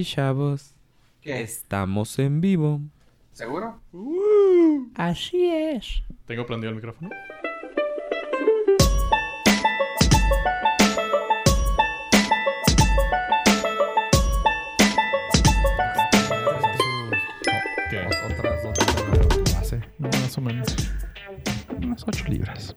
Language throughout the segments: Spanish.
Y chavos, ¿Qué? estamos en vivo. ¿Seguro? Así es. ¿Tengo prendido el micrófono? ¿Qué? Otras dos base. Más o menos. Unas ocho libras.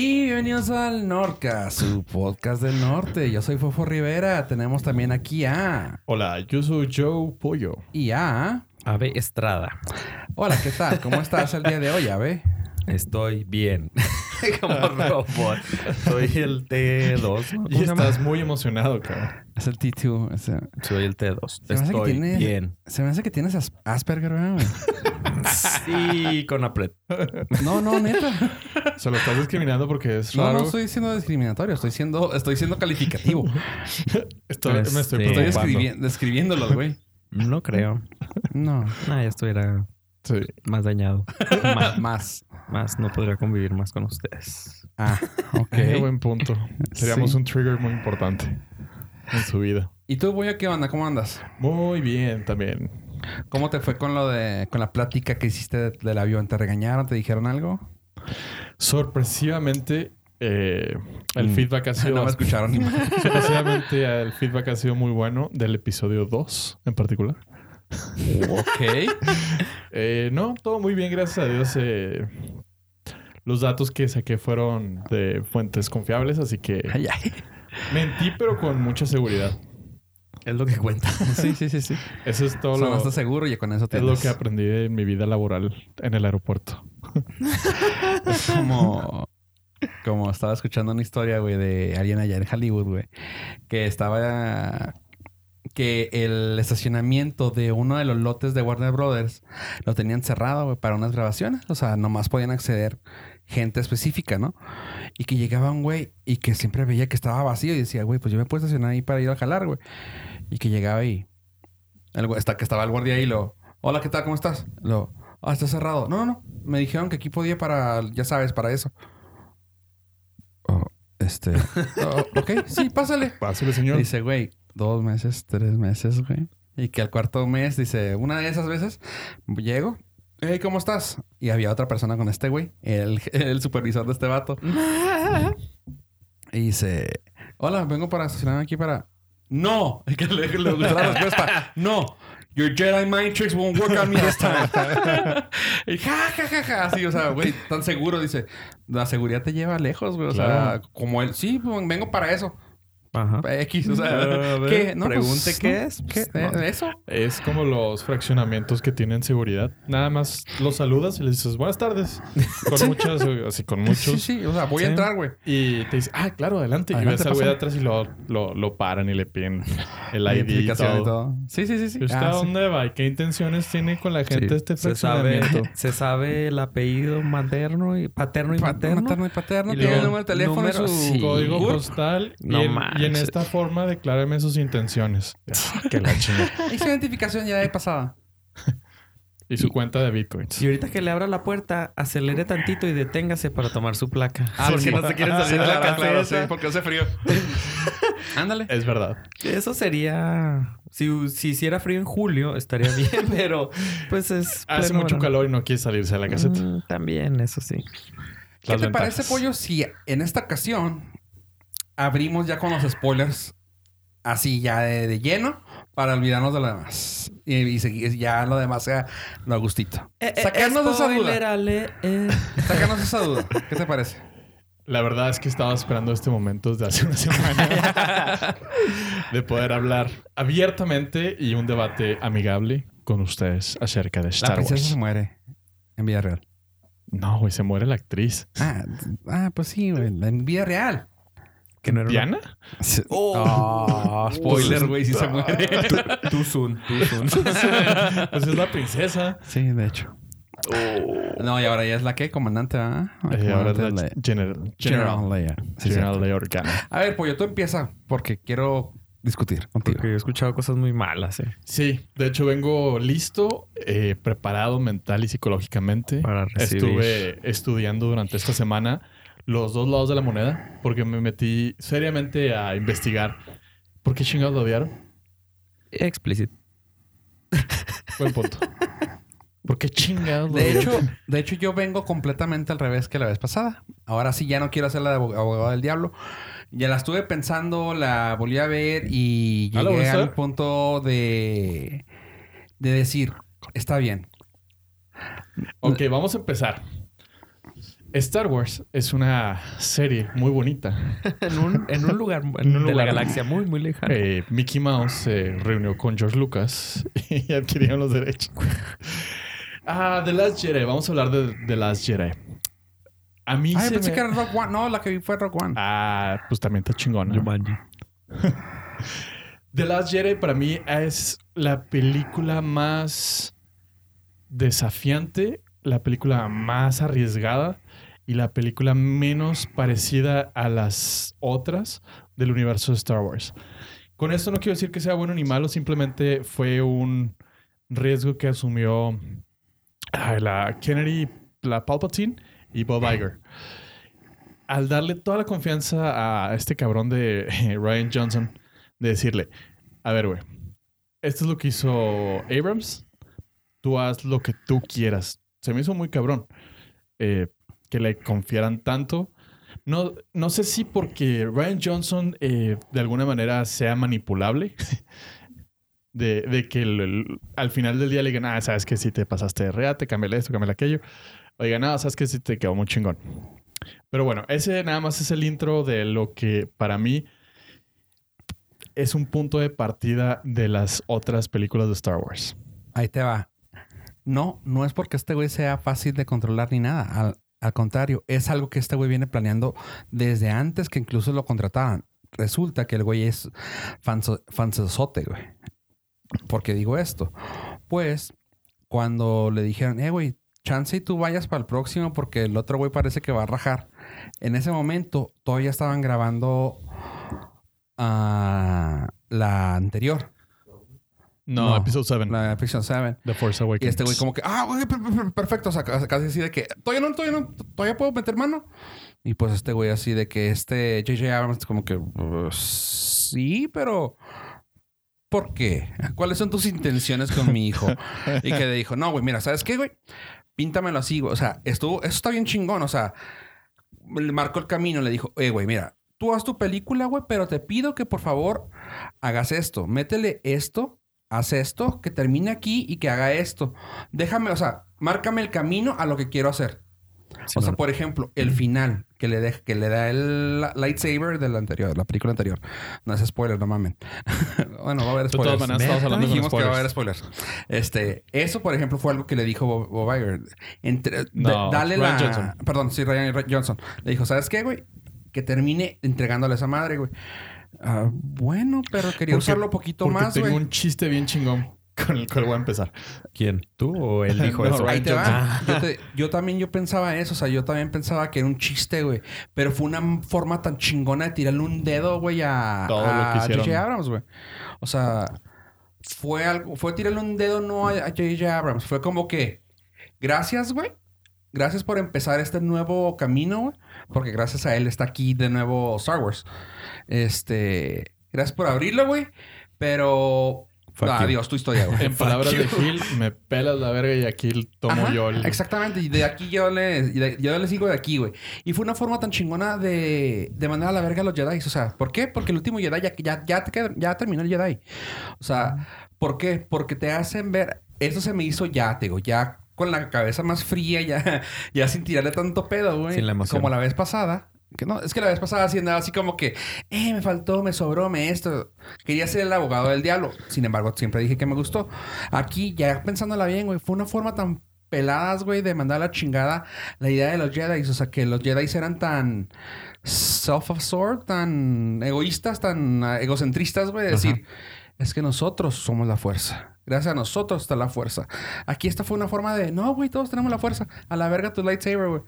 Y bienvenidos al Norca, su podcast del norte. Yo soy Fofo Rivera. Tenemos también aquí a... Hola, yo soy Joe Pollo. Y a... Ave Estrada. Hola, ¿qué tal? ¿Cómo estás el día de hoy, Ave? Estoy bien. Como robot. Soy el T2. ¿no? ¿Cómo Y estás muy emocionado, cabrón. Es el T2. o sea, Soy el T2. Se me hace que Estoy bien. se me hace que tienes as- Asperger, ¿verdad, güey? Sí, con apret. No, no, neta. Se lo estás discriminando porque es No, raro. no estoy siendo discriminatorio. Estoy siendo, estoy siendo calificativo. Estoy- me estoy Este- Estoy preocupando. describi- describiéndolo, güey. No creo. No. Ah, ya estuviera Sí. más dañado. más, Más. más no podría convivir más con ustedes. Ah, ok. Eh, buen punto. Seríamos Sí. un trigger muy importante en su vida. ¿Y tú, Boya, qué onda? ¿Cómo andas? Muy bien también. ¿Cómo te fue con lo de... con la plática que hiciste de- del avión? ¿Te regañaron? ¿Te dijeron algo? Sorpresivamente, eh, el Mm. feedback ha sido... no me escucharon ni más. Sorpresivamente, el feedback ha sido muy bueno del episodio 2 en particular. ok. Eh, no, todo muy bien, gracias a Dios. eh, los datos que saqué fueron de fuentes confiables, así que mentí, pero con mucha seguridad. Es lo que cuenta. Sí, sí, sí, sí. Eso es todo lo, estás seguro y con eso es tienes... lo que aprendí en mi vida laboral en el aeropuerto. Es como... Como estaba escuchando una historia, güey, de alguien allá en Hollywood, güey. Que estaba... Que el estacionamiento de uno de los lotes de Warner Brothers lo tenían cerrado, güey, para unas grabaciones. O sea, nomás podían acceder gente específica, ¿no? Y que llegaba un güey y que siempre veía que estaba vacío y decía, güey, pues yo me puedo estacionar ahí para ir a jalar, güey. Y que llegaba y... El, hasta que estaba el guardia ahí y lo... Hola, ¿qué tal? ¿Cómo estás? Lo... Ah, está cerrado. No, no, no. Me dijeron que aquí podía para... Ya sabes, para eso. Oh, este... oh, ok, sí, pásale. Pásale, señor. Dice, güey, dos meses, tres meses, güey. Y que al cuarto mes, dice, una de esas veces, llego. Hey, ¿cómo estás? Y había otra persona con este güey, el, el supervisor de este vato. Y dice, hola, vengo para estacionarme aquí para... No, Y que le, le la respuesta. No, your Jedi mind tricks won't work on me this time. y ja, ja, ja, ja. Así, o sea, güey, tan seguro. Dice, la seguridad te lleva lejos, güey. O sea, como él, sí, pues, vengo para eso. Ajá. X, o sea, ver, ¿qué? No, pregunte pues, qué es. ¿Qué? Pues, no. ¿Eh, ¿Eso? Es como los fraccionamientos que tienen seguridad. Nada más los saludas y les dices buenas tardes. Con muchas, así con Sí, muchos. sí, o sea, voy Sí. a entrar, güey. Y te dice, ah, claro, adelante. y Adelante, ves al güey de atrás y lo, lo, lo paran y le piden el ID y todo. y todo. Sí, sí, sí, sí. ¿Y ¿Usted Ah, a sí. dónde va? ¿Y qué intenciones tiene con la gente Sí. este se sabe, fraccionamiento? se sabe el apellido materno y paterno y y paterno. Y Tiene el número de teléfono y número- su... sí. Código postal. Y, No en, y en esta forma decláreme sus intenciones. que la chingada. Y su identificación ya de pasada. Y su cuenta de bitcoins. Y ahorita que le abra la puerta, acelere tantito y deténgase para tomar su placa. Ah, Porque no se quiere Ah, salir de la claro, claro, sí, caseta. porque hace frío. Ándale. Es verdad. Eso sería... Si, si hiciera frío en julio, estaría bien, pero pues es... Hace pleno mucho verano. calor y no quiere salirse de la caseta. Mm, también, eso sí. ¿Qué Las te parece. Pollo, si en esta ocasión abrimos ya con los spoilers así ya de, de lleno para olvidarnos de lo demás? Y, y seguir ya lo demás sea lo a gustito. Eh, Sacarnos de esa duda. Ale, eh. Sácanos esa duda. ¿Qué te parece? La verdad es que estaba esperando este momento desde hace una semana de poder hablar abiertamente y un debate amigable con ustedes acerca de La Star princesa se Wars. muere en vida real. No, güey, se muere la actriz. Ah, ah pues sí, güey. En vida real. Que no era una- ¿Diana? Oh, spoiler, güey, si se muere. Too soon, too soon. Pues es la princesa. Sí, de hecho. No, y ahora ya es la que comandante, ¿verdad? La Eh, ahora es la Leia. General. General General. Leia. Sí, General. Leia Organa. A ver, Pollo, tú empieza porque quiero discutir contigo. Porque yo he escuchado cosas muy malas, eh. Sí, de hecho vengo listo, eh, preparado mental y psicológicamente. Para recibir. Estuve estudiando durante esta semana los dos lados de la moneda porque me metí seriamente a investigar por qué chingados lo odiaron. Explicit. Buen punto. ¿Por qué chingados? lo De hecho, de hecho, yo vengo completamente al revés que la vez pasada. Ahora sí ya no quiero hacer la de abo- abogado del diablo. Ya la estuve pensando, la volví a ver y ¿Ah, la llegué al punto de, de decir, está bien. Ok, vamos a empezar. Star Wars es una serie muy bonita. en, un, en un lugar, un de la galaxia muy, muy lejano. Eh, Mickey Mouse se reunió con George Lucas y adquirieron los derechos. Ah, The Last Jedi. Vamos a hablar de The Last Jedi. A mí Ay, se pensé me- que era Rock One. No, la que vi fue Rock One. Ah, pues también está chingona. Jumanji. The Last Jedi para mí es la película más desafiante, la película más arriesgada y la película menos parecida a las otras del universo de Star Wars. Con esto no quiero decir que sea bueno ni malo, simplemente fue un riesgo que asumió la Kennedy, la Palpatine y Bob Iger. Al darle toda la confianza a este cabrón de Ryan Johnson, de decirle, a ver, güey, esto es lo que hizo Abrams, tú haz lo que tú quieras. Se me hizo muy cabrón eh, que le confiaran tanto. No, no sé si porque Ryan Johnson eh, de alguna manera sea manipulable. De, de que al final del día le digan, ah, sabes que si te pasaste de reate, cámbiale esto, cámbiale aquello. Oiga, nada, sabes que sí te quedó muy chingón. Pero bueno, ese nada más es el intro de lo que para mí es un punto de partida de las otras películas de Star Wars. Ahí te va. No, no es porque este güey sea fácil de controlar ni nada. Al contrario, es algo que este güey viene planeando desde antes que incluso lo contrataban. Resulta que el güey es fansosote, güey. ¿Por qué digo esto? Pues cuando le dijeron, eh, güey, chance y tú vayas para el próximo porque el otro güey parece que va a rajar. En ese momento todavía estaban grabando ah, la anterior, No, Episode 7. la Fiction 7. The Force Y Awakens. este güey como que, ah, güey, per- per- perfecto. O sea, casi así de que, todavía no, todavía no, todavía puedo meter mano. Y pues este güey así de que este J.J. Abrams como que, "Uh, sí, pero... ¿Por qué? ¿Cuáles son tus intenciones con mi hijo? Y que le dijo, no, güey, mira, ¿sabes qué, güey? Píntamelo así, güey. O sea, estuvo, eso está bien chingón. O sea, le marcó el camino. Le dijo, eh, güey, mira, tú haz tu película, güey, pero te pido que por favor hagas esto. Métele esto, haz esto, que termine aquí y que haga esto. Déjame, o sea, márcame el camino a lo que quiero hacer. o sea, por ejemplo, el final que le, de- que le da el lightsaber de la anterior, la película anterior. No es spoiler, no mamen. bueno, va a haber spoilers. todas maneras, hablando Dijimos que va a haber spoilers. Este, eso, por ejemplo, fue algo que le dijo Bob, Bob Iger. Entre- No, da- dale Ryan la. Johnson. Perdón, sí, Ryan Johnson. Le dijo, ¿sabes qué, güey? Que termine entregándole a esa madre, güey. Ah, bueno, pero quería Porque- usarlo un poquito Porque más, tengo un chiste bien chingón con el cual voy a empezar. ¿Quién? ¿Tú o él dijo No, eso? Ahí te va. Ah. Yo, te- yo también yo pensaba eso. O sea, yo también pensaba que era un chiste, güey. Pero fue una forma tan chingona de tirarle un dedo, güey, a, Todo. J.J. Abrams, güey. O sea, fue algo... Fue tirarle un dedo no a a J.J. Abrams. Fue como que... Gracias, güey. Gracias por empezar este nuevo camino, güey. Porque gracias a él está aquí de nuevo Star Wars. Este... Gracias por abrirlo, güey. Pero... Fuck you. Adiós, tu historia, güey. En palabras de Gil, me pelas la verga y aquí tomo Ajá, yo el... Exactamente. Y de aquí yo le, yo le sigo de aquí, güey. Y fue una forma tan chingona de, de mandar a la verga a los Jedi. O sea, ¿por qué? Porque el último Jedi ya, ya, ya, te queda- ya terminó el Jedi. O sea, ¿por qué? Porque te hacen ver... Eso se me hizo ya, te digo, ya con la cabeza más fría, ya, ya sin tirarle tanto pedo, güey. Sin la emoción. Como la vez pasada. Que no, es que la vez pasada andaba así como que, eh, me faltó, me sobró, me esto. Quería ser el abogado del diablo. Sin embargo, siempre dije que me gustó. Aquí, ya pensándola bien, güey, fue una forma tan peladas, güey, de mandar la chingada la idea de los Jedi. O sea, que los Jedi eran tan self-absorbed, tan egoístas, tan egocentristas, güey, de decir, es que nosotros somos la fuerza. Gracias a nosotros está la fuerza. Aquí esta fue una forma de, no, güey, todos tenemos la fuerza. A la verga tu lightsaber, güey.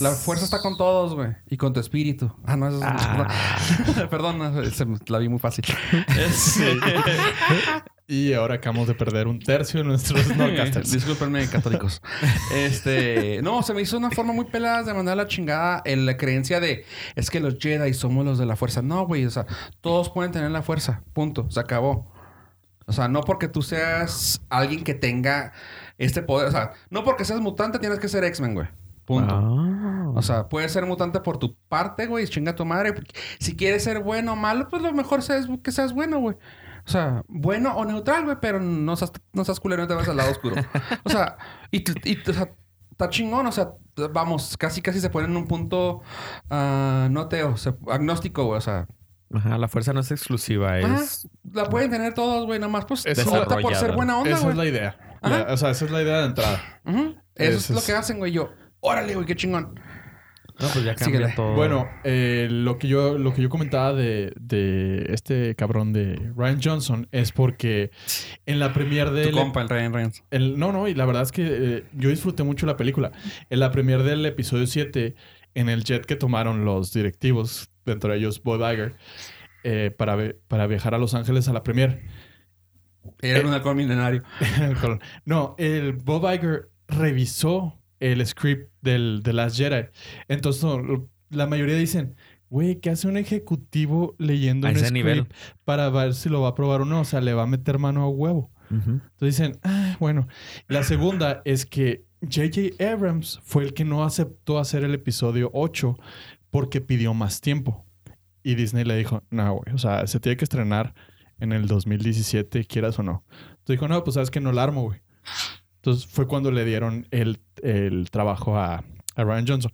La fuerza está con todos, güey. Y con tu espíritu. Ah, no, eso es... Ah. Perdón, no, se la vi muy fácil. Y ahora acabamos de perder un tercio de nuestros Snorcasters. Discúlpenme, católicos. Este, no, se me hizo una forma muy pelada de mandar la chingada en la creencia de es que los Jedi somos los de la fuerza. No, güey, o sea, todos pueden tener la fuerza. Punto. Se acabó. O sea, no porque tú seas alguien que tenga este poder. O sea, no porque seas mutante tienes que ser X-Men, güey. Punto. Ah. O sea, puedes ser mutante por tu parte, güey. Chinga tu madre. Si quieres ser bueno o malo, pues lo mejor es que seas bueno, güey. O sea, bueno o neutral, güey, pero no seas, no seas culero, no te vas al lado oscuro. O sea, y, y o sea, está chingón. O sea, vamos, casi casi se pone en un punto ah, no teo, agnóstico, güey. O sea, Ajá, la fuerza no es exclusiva, ah, es... la pueden tener todos, güey. Nada más, pues, Es opta por ser desarrollada. buena onda, Esa es la idea. Ajá. La- o sea, esa es la idea de entrada. Eso es lo que hacen, güey. Yo, órale, güey, qué chingón. No, pues ya cambia Síguele. todo. Bueno, eh, lo, que yo, lo que yo comentaba de, de este cabrón de Ryan Johnson es porque en la premier Tu del... compa, el Ryan Reynolds. el- no, no, y la verdad es que eh, yo disfruté mucho la película. En la premier del episodio 7, en el jet que tomaron los directivos, dentro de ellos Bob Iger, eh, para, para viajar a Los Ángeles a la premier. Era Eh, un halcón milenario. No, el Bob Iger revisó el script del The Last Jedi. Entonces, no, la mayoría dicen, güey, ¿qué hace un ejecutivo leyendo A un ese script nivel. para ver si lo va a aprobar o no? O sea, le va a meter mano a huevo. Entonces dicen, ah, bueno. La segunda es que J.J. Abrams fue el que no aceptó hacer el episodio 8 porque pidió más tiempo. Y Disney le dijo, no, güey, o sea, se tiene que estrenar en el 2017, quieras o no. Entonces dijo, no, pues sabes que no la armo, güey. Entonces fue cuando le dieron el, el trabajo a, a Ryan Johnson.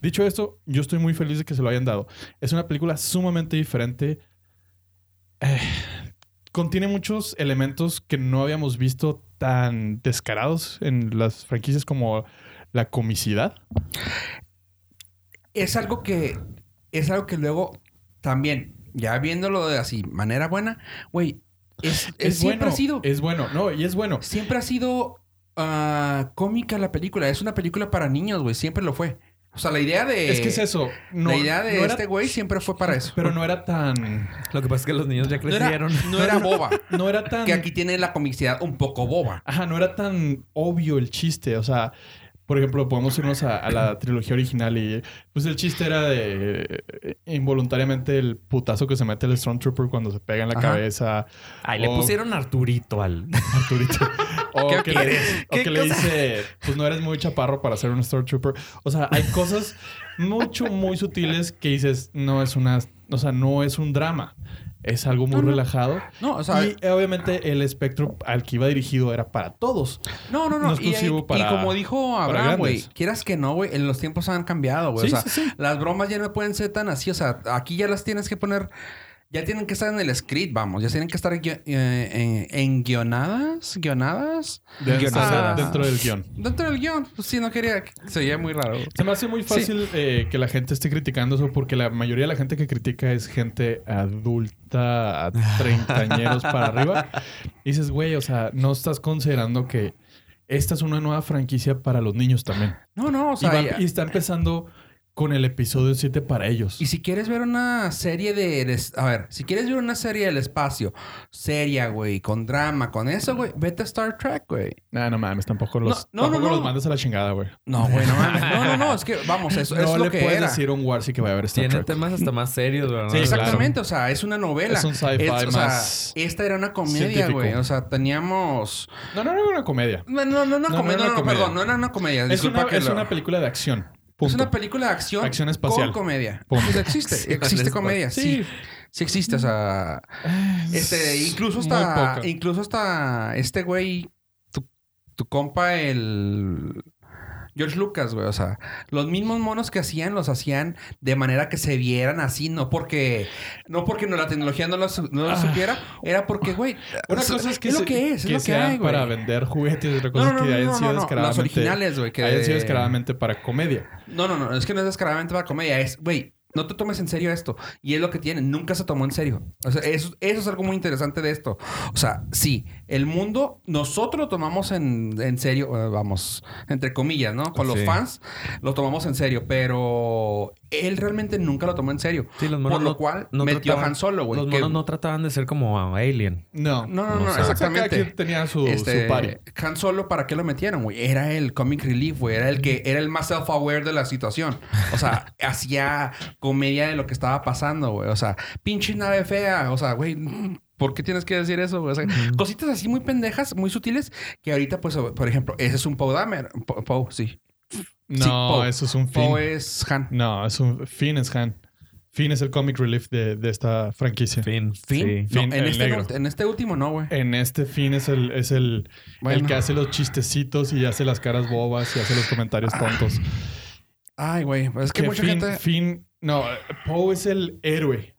Dicho esto, yo estoy muy feliz de que se lo hayan dado. Es una película sumamente diferente. Eh, contiene muchos elementos que no habíamos visto tan descarados en las franquicias como la comicidad. Es algo que es algo que luego también ya viéndolo de así manera buena güey es, es- siempre bueno, ha sido Es bueno, no, y es bueno. siempre ha sido ah, cómica la película es una película para niños güey siempre lo fue o sea la idea de es que es eso. No, la idea de no era- este güey siempre fue para eso Pero no era tan. Lo que pasa es que los niños ya no era, crecieron. no era boba No era tan. que aquí tiene la comicidad un poco boba Ajá, no era tan obvio el chiste. O sea, por ejemplo, podemos irnos a, a la trilogía original y pues el chiste era de eh, involuntariamente el putazo que se mete el Stormtrooper cuando se pega en la Ajá. cabeza. Ay, le pusieron Arturito al... Arturito. O ¿Qué que, le, o ¿Qué que le dice, pues no eres muy chaparro para ser un Stormtrooper. O sea, hay cosas mucho, muy sutiles que dices, no es una, o sea, no es un drama. Es algo muy No, no. relajado. no o sea y eh, obviamente el espectro al que iba dirigido era para todos. No, no, no. Y, y para- como dijo Abraham, güey, quieras que no, güey, en los tiempos han cambiado, güey. Sí, o sea, sí, sí. las bromas ya no pueden ser tan así. O sea, aquí ya las tienes que poner. Ya tienen que estar en el script, vamos. Ya tienen que estar gui- eh, en, en guionadas. ¿Guionadas? Deben dentro del guion. Dentro del guion. Pues sí, no quería. Se oía muy raro. Se me hace muy fácil eh, que la gente esté criticando eso porque la mayoría de la gente que critica es gente adulta, a treintañeros para arriba. Y dices, güey, o sea, no estás considerando que esta es una nueva franquicia para los niños también. No, no, o y, sea. va- y está empezando con el episodio 7 para ellos. Y si quieres ver una serie de, de- A ver, si quieres ver una serie del espacio, seria, güey, con drama, con eso, güey, vete a Star Trek, güey. Nah, no mames, tampoco los, No, no, tampoco no, no. los mandes a la chingada, güey. No, güey, no mames. No, no, no, es que, vamos, eso no es lo le que puedes era. decir a un Warsi que vaya a ver Star Tiene Trek. temas hasta más serios, ¿verdad? Sí, Exactamente, o sea, es una novela. Es un sci-fi Es- o sea, más esta era una comedia, güey. O sea, teníamos. No, no, no, era una comedia. No, no, no, una No, no comedia. No, no, perdón, no era una comedia. Es Disculpa una, que es lo- una película de acción. Es una película de acción. Acción espacial. Con comedia. Pues existe, Sí, existe comedia. Sí. Sí. sí, existe. O sea, este, incluso hasta, incluso hasta este güey, tu, tu compa, el George Lucas, güey. O sea, los mismos monos que hacían, los hacían de manera que se vieran así, no porque, no porque no, la tecnología no lo, no lo Ah. supiera, era porque, güey, Una cosa es que, lo se- que es, es lo que hay, güey. para vender juguetes y otra cosa No, es no, que hayan no, sido no, no, descaradamente. los originales, güey, que hayan sido descaradamente para comedia. No, no, no, es que no es descaradamente para comedia, es, güey, no te tomes en serio esto. Y es lo que tiene, nunca se tomó en serio. O sea, eso, eso es algo muy interesante de esto. O sea, sí, el mundo, nosotros lo tomamos en, en serio, eh, vamos, entre comillas, ¿no? Con los fans lo tomamos en serio, pero él realmente nunca lo tomó en serio. Sí, los monos Por lo no- cual no metió trataban- a Han Solo, güey. Los que- monos no trataban de ser como Alien. No. No, no, no, exactamente. Cada quien tenía su, Este, su party. Han Solo, ¿para qué lo metieron, güey? Era el comic relief, güey. Era el que era el más self-aware de la situación. O sea, hacía comedia de lo que estaba pasando, güey. O sea, pinche nave fea. O sea, güey, ¿por qué tienes que decir eso? güey? O sea, cositas así muy pendejas, muy sutiles, que ahorita, pues, por ejemplo, ese es un Poe Dameron. Po- Poe, sí. No, Sí, eso es un Finn. Poe es Han. No, es un Finn es Han. Finn es el comic relief de, de esta franquicia. Fin. Finn. Sí. No, Finn, en, el este negro. no- en este último no, güey. En este Finn es el, es el, el que hace los chistecitos y hace las caras bobas y hace los comentarios tontos. Ay, güey. es que, mucha Finn, gente... Finn- no, Poe es el héroe.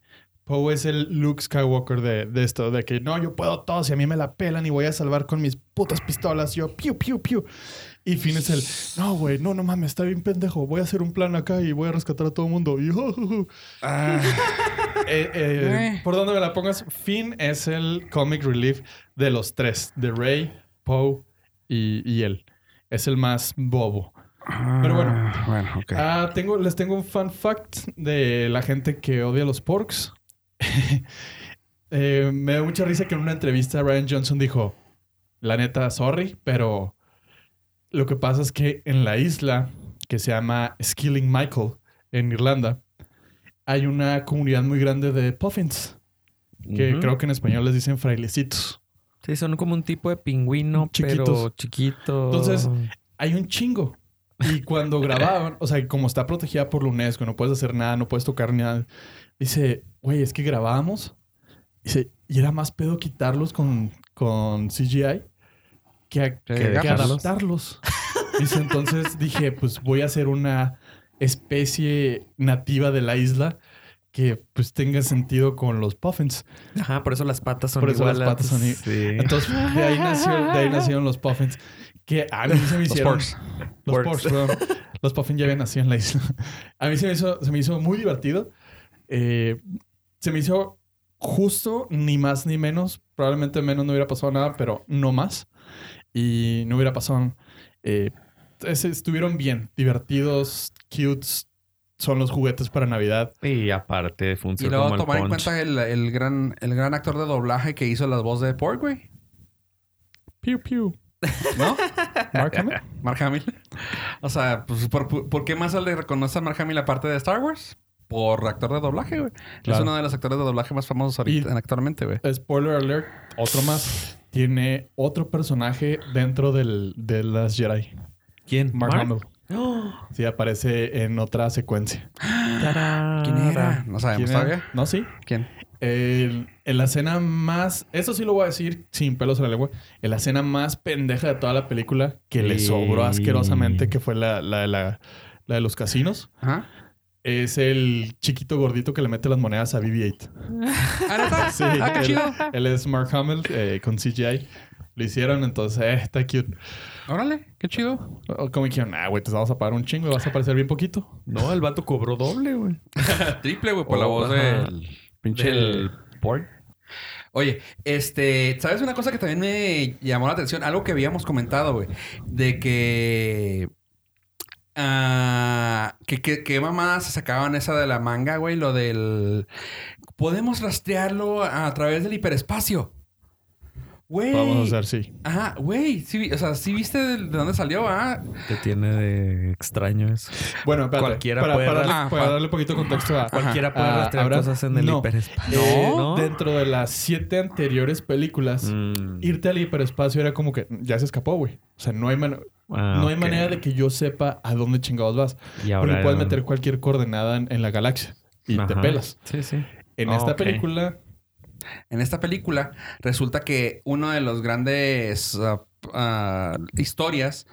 Poe es el Luke Skywalker de, de esto, de que no, yo puedo todo, si a mí me la pelan y voy a salvar con mis putas pistolas, yo piu, piu, piu. Y Finn es el, no, güey, no, no mames, está bien pendejo, voy a hacer un plan acá y voy a rescatar a todo el mundo. Y, Ah, Eh, eh, Güey. por donde me la pongas, Finn es el comic relief de los tres, de Rey, Poe y, y él. Es el más bobo. Pero bueno. Ah, Bueno, ok. Ah, tengo, les tengo un fun fact de la gente que odia los porks. Eh, me da mucha risa que en una entrevista Ryan Johnson dijo, la neta, sorry, pero lo que pasa es que en la isla que se llama Skilling Michael, en Irlanda, hay una comunidad muy grande de puffins, que creo que en español les dicen frailecitos. Sí, son como un tipo de pingüino, pero Chiquitos. chiquito. Entonces, hay un chingo. Y cuando grababan, o sea, como está protegida por la UNESCO, no puedes hacer nada, no puedes tocar nada. Dice, güey, es que grabábamos. Y era más pedo quitarlos con, con CGI que, a- Que que dejarlos. adaptarlos. Dice, entonces dije, pues voy a hacer una especie nativa de la isla que pues tenga sentido con los puffins. Ajá, por eso las patas son Por eso las iguales. patas son Sí. Entonces, de ahí, nació, de ahí nacieron los puffins. Que a mí se me Los hicieron... Los Porks. porks, perdón. Los puffins ya habían nacido en la isla. A mí se me hizo, se me hizo muy divertido. Eh, se me hizo justo, ni más ni menos. Probablemente menos no hubiera pasado nada, pero no más. Y no hubiera pasado... eh, es- estuvieron bien, divertidos, cutes. Son los juguetes para Navidad. Y aparte Y funciona luego como el tomar en cuenta el, el gran, el gran actor de doblaje que hizo las voces de Pork, güey. Pew, pew. ¿No? Mark Hamill. Mark Hamill. O sea, pues, ¿por, por qué más se le reconoce a Mark Hamill la parte de Star Wars? Por actor de doblaje, güey. Es uno de los actores de doblaje más famosos ahorita, Y- actualmente, güey. Spoiler alert, otro más. Tiene otro personaje dentro del, de las Jedi. ¿Quién? Mark, Hamill. ¡Oh! Sí, aparece en otra secuencia. ¿Quién era? No sabemos ¿Quién era? todavía. No, sí. ¿Quién? El- en la escena más... Eso sí lo voy a decir sin pelos en la lengua. En la escena más pendeja de toda la película que le sobró asquerosamente, que fue la, la, la- la de los casinos, Ajá. Es el chiquito gordito que le mete las monedas a BB-8. ¿Ah? Sí, Ah, qué él, chido. él es Mark Hamill eh, con CGI. Lo hicieron, entonces, eh, está cute. Órale, qué chido. Como dijeron, ah, güey, te vamos a pagar un chingo y vas a aparecer bien poquito. No, el vato cobró doble, güey. Triple, güey, por la Oh, voz del pinche... Del pork. Oye, este, ¿sabes una cosa que también me llamó la atención? Algo que habíamos comentado, güey. De que. Ah, que, que, que mamadas se sacaban esa de la manga, güey. Lo del. Podemos rastrearlo a través del hiperespacio. Güey. Vamos a hacer, sí. Ajá, güey. Sí, vi- o sea, sí viste de, de dónde salió, ah. Que tiene de extraño eso. Bueno, espérate. Cualquiera para, puede para darle, ras- para Ah, darle un poquito de contexto a... Cualquiera puede Ah, rastrear cosas en el No. hiperespacio. Eh, ¿No? Dentro de las siete anteriores películas, Mm. irte al hiperespacio era como que ya se escapó, güey. O sea, no hay, man- Ah, no hay ok. manera de que yo sepa a dónde chingados vas. Y Porque ahora puedes meter cualquier coordenada en, en la galaxia y te pelas. Sí, sí. En Ah, esta película, En esta película resulta que uno de los grandes ah, ah, historias,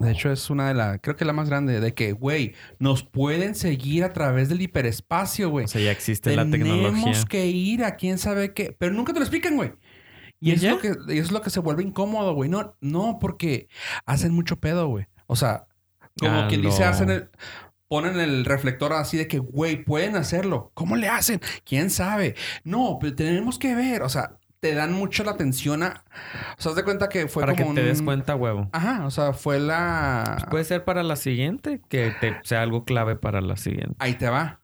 de hecho es una de las, creo que la más grande, de que, güey, nos pueden seguir a través del hiperespacio, güey. O sea, ya existe la Tenemos tecnología. que ir a quién sabe qué, pero nunca te lo explican, güey. Y ¿Y eso es, ya? lo que, es lo que se vuelve incómodo, güey. No, no, porque hacen mucho pedo, güey. O sea, como Ah, quien dice, hacen el, ponen el reflector así de que, güey, pueden hacerlo. ¿Cómo le hacen? ¿Quién sabe? No, pero tenemos que ver. O sea, te dan mucho la atención a... O sea, haz de cuenta que fue Para que te des cuenta, huevo. Ajá, o sea, fue la... Puede ser para la siguiente, que te sea algo clave para la siguiente. Ahí te va.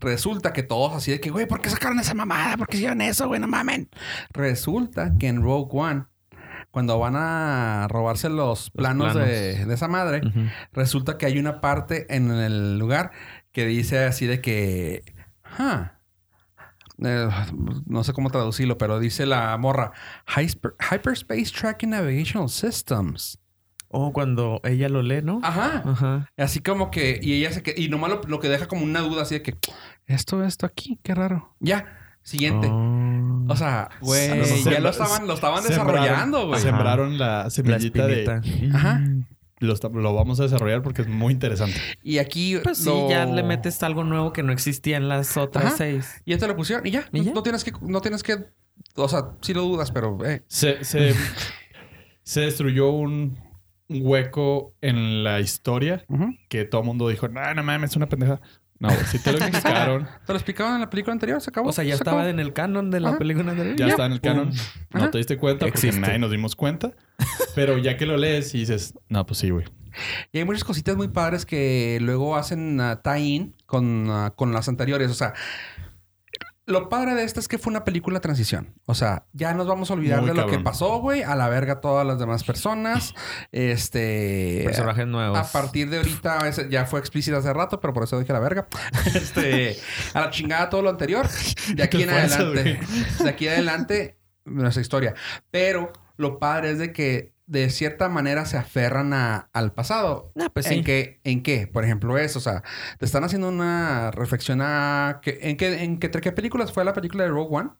Resulta que todos así de que, güey, ¿por qué sacaron esa mamada? ¿Por qué hicieron eso, güey? No mamen. Resulta que en Rogue One, cuando van a robarse los planos, planos. De, de esa madre, resulta que hay una parte en el lugar que dice así de que, "Ah, eh, no sé cómo traducirlo, pero dice la morra, "Hyper- Hyperspace Tracking Navigational Systems. O cuando ella lo lee, ¿no? Ajá. Ajá. Así como que, y ella se que, y nomás lo, lo que deja como una duda así de que, esto, esto aquí, qué raro. Ya, siguiente. Oh. O sea, güey, Sembra- ya lo estaban, lo estaban sembraron- desarrollando, güey. Sembraron la la semillita de... Ajá. Lo, esta- lo vamos a desarrollar porque es muy interesante. Y aquí Pues sí, lo- ya le metes algo nuevo que no existía en las otras Ajá. seis. Y ya te lo pusieron y ya. ¿Y no, ya? no tienes que, no tienes que, o sea, sí lo dudas, pero eh, Se, se, se destruyó un hueco en la historia que todo el mundo dijo, no, no mames, es una pendeja. No, si te lo explicaron, te lo explicaban en la película anterior, se acabó. O sea, ya se estaba acabó. en el canon de la Ajá. película anterior. ya está en el canon. No Ajá. te diste cuenta porque Existe. nadie nos dimos cuenta. Pero ya que lo lees y dices, no, pues sí, güey. Y hay muchas cositas muy padres que luego hacen ah, tie-in con, ah, con las anteriores. O sea, lo padre de esta es que fue una película transición. O sea, ya nos vamos a olvidar Muy de lo que pasó, güey. A la verga todas las demás personas. Este... Personajes nuevos. A partir de ahorita, ya fue explícito hace rato, pero por eso dije la verga. Este, a la chingada todo lo anterior. De aquí ¿Qué en eso, adelante. De aquí en adelante, nuestra historia. Pero lo padre es de que de cierta manera se aferran a- al pasado. Ah, pues ¿En sí. qué? ¿En qué? Por ejemplo, eso. O sea, te están haciendo una reflexión a... que- ¿En qué, en qué, entre qué películas fue la película de Rogue One?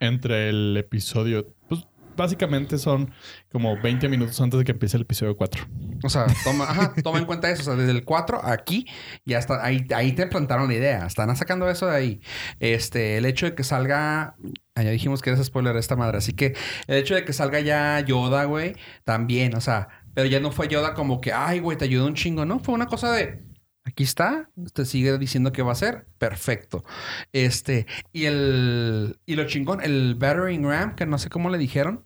Entre el episodio, pues básicamente son como 20 minutos antes de que empiece el episodio 4. O sea, toma, ajá, toma en cuenta eso. O sea, desde el 4 aquí, ya está, ahí, ahí te plantaron la idea. Están sacando eso de ahí. Este, el hecho de que salga, ah, ya dijimos que es spoiler esta madre. Así que el hecho de que salga ya Yoda, güey, también, o sea, pero ya no fue Yoda como que, ay, güey, te ayudó un chingo, ¿no? Fue una cosa de, aquí está, te sigue diciendo que va a ser, perfecto. Este, y el, y lo chingón, el battering ram, que no sé cómo le dijeron.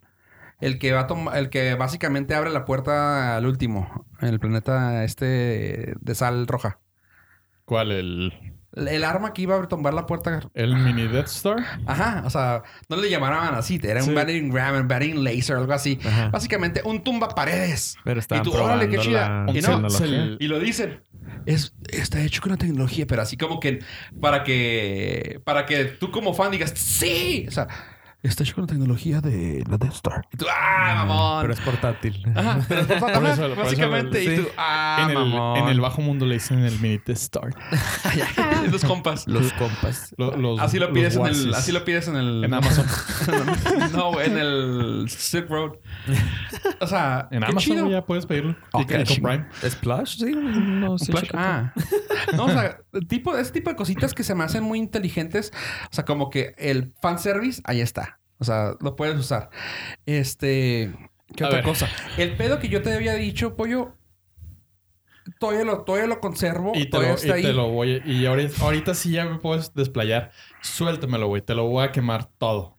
El que va a tomar, el que básicamente abre la puerta al último, el planeta este de sal roja. ¿Cuál? El, El, arma que iba a tomar la puerta. el mini Death Star. Ajá, o sea, no le llamaban así, era Sí. un battering ram, un battering laser, algo así. Ajá. Básicamente un tumba paredes. Pero estaban tú, órale, qué chida. Y no. Y lo dicen. Es, está hecho con la tecnología, pero así como que para que para que tú como fan digas, sí, o sea, está hecho con la tecnología de la Death Star. Y tú, ah, mamón. Pero es portátil. Ajá, pero es Por eso- por eso básicamente. y tú, ah, en, el, mamón. en el bajo mundo le dicen el mini Death Star. Los compas. Los compas. Lo- los- Así lo los pides en el, así lo pides en el, En Amazon. no, en el Silk Road. O sea, En Amazon chido. ya puedes pedirlo. Y qué con chingón. Prime. ¿Splash? Sí. No, sí. Ah. No, o sea, tipo, ese tipo de cositas que se me hacen muy inteligentes. O sea, como que el fanservice, ahí está. O sea, lo puedes usar. Este. ¿Qué A otra ver. cosa? El pedo que yo te había dicho, pollo. Todavía lo, todavía lo conservo. Y te, todavía lo, está y te ahí. lo voy Y ahorita, ahorita sí ya me puedes desplayar. Suéltamelo, güey. Te lo voy a quemar todo.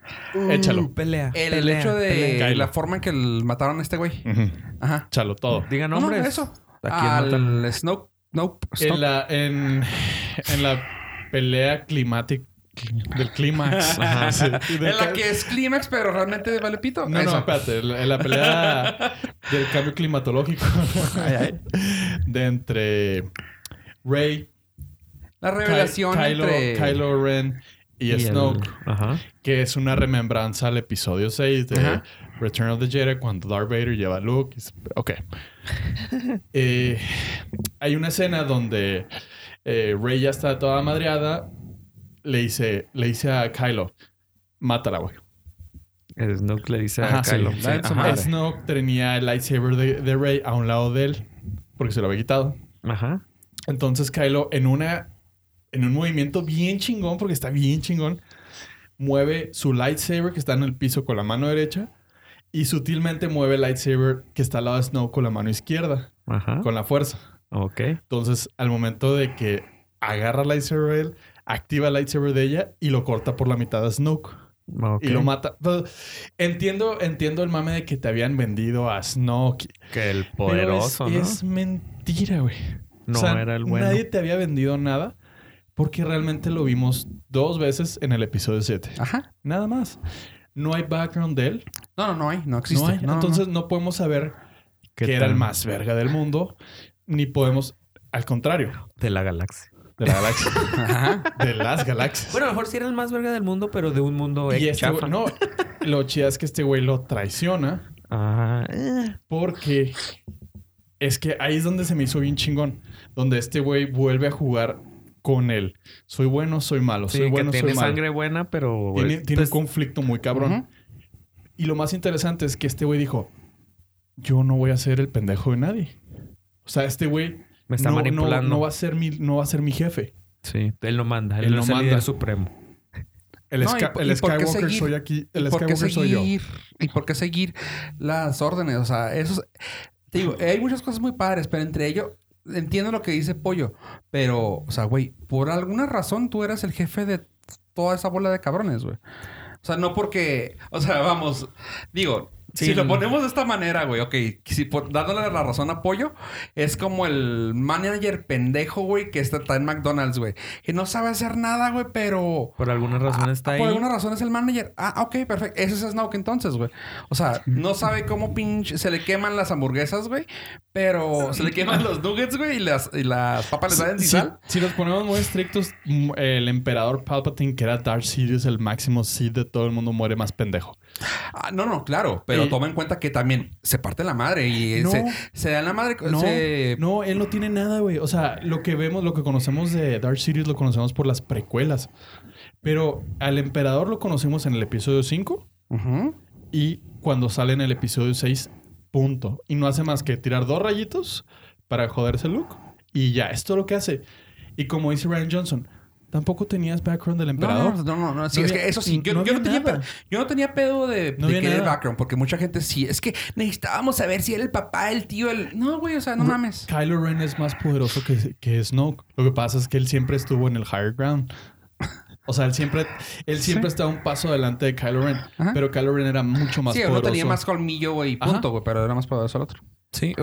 Échalo. Uh, pelea. El pelea, hecho de pelea. La forma en que el- mataron a este güey. Ujú. Ajá. Échalo todo. Diga No, nombres. no, eso. ¿A quién matan? Al Snoke. Nope. En la, en, en la pelea climática del clímax. Ajá. Sí, del En la que es clímax, pero realmente vale pito. No, no, espérate. En la, pelea del cambio climatológico Ay, ay. de entre Rey, La revelación Kylo, entre... Kylo Ren y, Y el- Snoke, Ajá. que es una remembranza al episodio 6 de Ajá. Return of the Jedi cuando Darth Vader lleva a Luke. y Ok. Eh, hay una escena donde eh, Rey ya está toda madreada. Le dice, le dice a Kylo, mátala, güey. Snoke le dice Ajá, a Kylo. sí. Sí. Snoke tenía el lightsaber de, de Rey a un lado de él porque se lo había quitado. Ajá. Entonces Kylo en una en un movimiento bien chingón porque está bien chingón mueve su lightsaber que está en el piso con la mano derecha y sutilmente mueve el lightsaber que está al lado de Snoke con la mano izquierda Ajá. con la fuerza. Ok. Entonces al momento de que agarra el lightsaber él, activa el lightsaber de ella y lo corta por la mitad a Snoke Ok. y lo mata. Pero entiendo entiendo el mame de que te habían vendido a Snoke Que el pero poderoso, es, ¿no? es mentira, güey. No O sea, era el bueno. Nadie te había vendido nada porque realmente lo vimos dos veces en el episodio 7. Ajá. Nada más. No hay background de él. No, no, no hay. No existe. No hay. No, no, Entonces no. podemos saber ¿Qué que era el más verga del mundo. Ni podemos... Al contrario. De la galaxia. De la galaxia. Ajá. de las galaxias. Bueno, a lo mejor sí era el más verga del mundo, pero de un mundo y este güey, chafa. no, lo chido es que este güey lo traiciona Ah, porque es que ahí es donde se me hizo bien chingón. Donde este güey vuelve a jugar con él. Soy bueno, soy malo. Sí, soy que bueno, tiene soy malo. sangre buena, pero... Tiene, tiene pues, un conflicto muy cabrón. Y lo más interesante es que este güey dijo: Yo no voy a ser el pendejo de nadie. O sea, este güey me está no, manipulando. no va a ser mi, no va a ser mi jefe. Sí, él no manda. Él, Él no es el manda. líder supremo. El, No, Sky- y- el y Skywalker seguir- soy aquí. El ¿Y por qué Skywalker soy yo. seguir? ¿Y por qué seguir las órdenes? O sea, eso es- Te digo, hay muchas cosas muy padres, pero entre ellos... Entiendo lo que dice Pollo, pero, o sea, güey, por alguna razón tú eras el jefe de toda esa bola de cabrones, güey. O sea, no porque, o sea, vamos, digo, Sí, si lo ponemos de esta manera, güey, ok, si por, dándole la razón a Pollo, es como el manager pendejo, güey, que está, está en McDonald's, güey, que no sabe hacer nada, güey, pero Por alguna razón Ah, está ahí. Por alguna razón es el manager. Ah, ok, perfecto. Ese es Snoke entonces, güey. O sea, no sabe cómo pinche... Se le queman las hamburguesas, güey. Pero se le queman los nuggets, güey. Y las, y las papas le salen Si, sal. si los ponemos muy estrictos, mm, el emperador Palpatine, que era Darth Sidious, el máximo Sith de todo el mundo, muere más pendejo. Ah, no, no, claro. Pero Y- toma en cuenta que también se parte la madre. Y No. se, se da la madre... No, se- no, él no tiene nada, güey. O sea, lo que vemos, lo que conocemos de Darth Sidious lo conocemos por las precuelas. Pero al emperador lo conocemos en el episodio 5 Ujú. y cuando sale en el episodio 6, punto. Y no hace más que tirar dos rayitos para joderse Luke. Y ya, es todo lo que hace. Y como dice Ryan Johnson, tampoco tenías background del No, emperador. no, no, no, no, sí, No es había- que eso sí, yo no yo no, tenía, yo no pedo de, No de había querer nada. background, porque mucha gente sí, es que necesitábamos saber si era el papá, el tío, el... No, güey, o sea, no Re- mames. Kylo Ren es más poderoso que, que Snoke. Lo que pasa es que él siempre estuvo en el higher ground. O sea, él siempre, él siempre Sí. estaba un paso adelante de Kylo Ren. Ajá. Pero Kylo Ren era mucho más sí, poderoso. tenía más colmillo, güey, punto, güey, pero era más poderoso el otro. Sí.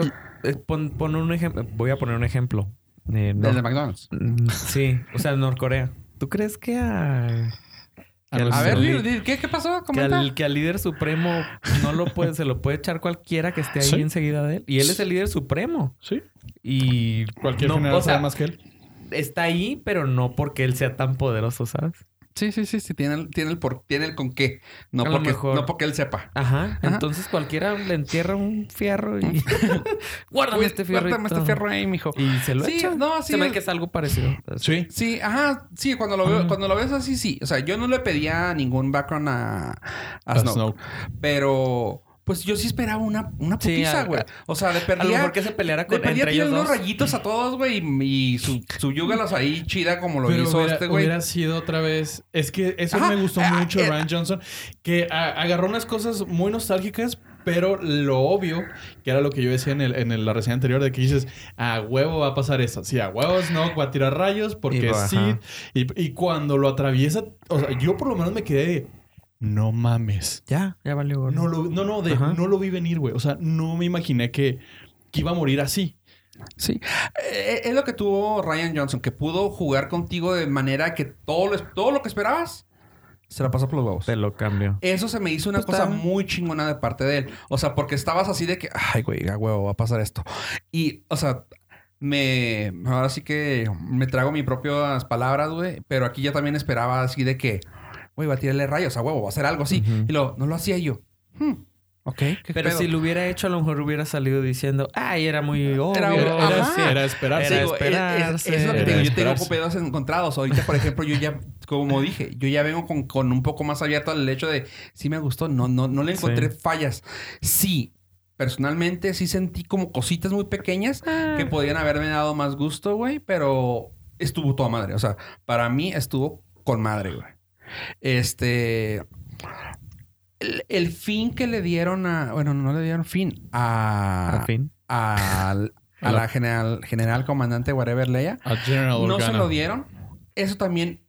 eh, pon, pon un ejemplo. Voy a poner un ejemplo. Eh, no- El de McDonald's. Mm, Sí. O sea, Norcorea. ¿Tú crees que a... A que los- A ver, ¿qué, qué pasó? que al, que al líder supremo no lo puede, se lo puede echar cualquiera que esté ahí Sí. enseguida de él. Y él es el líder supremo. Sí. Y Cualquier no, general o sea, sabe más que él. está ahí, pero no porque él sea tan poderoso, ¿sabes? Sí, sí, sí, sí, tiene el, tiene el, por, tiene el con qué. No A porque, no porque él sepa. Ajá. Entonces cualquiera le entierra un fierro y guárdame Uy, este fierro. guárdame este fierro ahí, mijo. Y se lo Sí, echa. no, sí, Se hace que es algo parecido. Sí. Sí, ajá, sí, cuando lo veo, Ajá. cuando lo ves así, sí. O sea, yo no le pedía ningún background a, a A Snoke, Snoke. Pero, pues yo sí esperaba una, una Sí, putiza, a- güey. O sea, le A lo perdía. mejor que se peleara Le con perdía entre ellos unos dos. rayitos a todos, güey. Y, y su, su yúgalos ahí chida como lo Pero hizo hubiera, este güey. hubiera sido otra vez. Es que eso Ajá. me gustó Ah, mucho de eh, Ryan Johnson. Que a- agarró unas cosas muy nostálgicas, pero lo obvio, que era lo que yo decía en, el, en el- la reseña anterior, de que dices, a huevo va a pasar eso. Sí, a huevo Snoke va a tirar rayos porque Y ajá. Y, y cuando lo atraviesa, o sea, yo por lo menos me quedé de, no mames. Ya, ya valió. No, lo, no, no, de, no lo vi venir, güey. O sea, no me imaginé que, que iba a morir así. Sí. Eh, es lo que tuvo Ryan Johnson, que pudo jugar contigo de manera que todo lo, todo lo que esperabas se la pasó por los huevos. Te lo cambio. Eso se me hizo una Pues cosa está- muy chingona de parte de él. O sea, porque estabas así de que, ay, güey, a huevo, va a pasar esto. Y, o sea, me. Ahora sí que me trago mis propias palabras, güey. Pero aquí ya también esperaba así de que, güey, va a tirarle rayos a huevo, va a hacer algo así. Y luego, no lo hacía yo. Hmm, ok, qué Pero pedo? si lo hubiera hecho, a lo mejor hubiera salido diciendo, ay, era muy obvio. Era- Era, era, era esperarse. Era Digo, es- es- esperarse. es lo que Era te digo, yo tengo pedos encontrados. Ahorita, por ejemplo, yo ya, como dije, yo ya vengo con, con un poco más abierto al hecho de sí me gustó, no, no, no le encontré Sí. fallas. Sí, personalmente sí sentí como cositas muy pequeñas Ah. que podían haberme dado más gusto, güey, pero estuvo toda madre. O sea, para mí estuvo con madre, güey. Este. El, el fin que le dieron a. Bueno, no le dieron fin. A. Fin. a la general, general comandante whatever Leia. A General No se lo dieron. Eso también,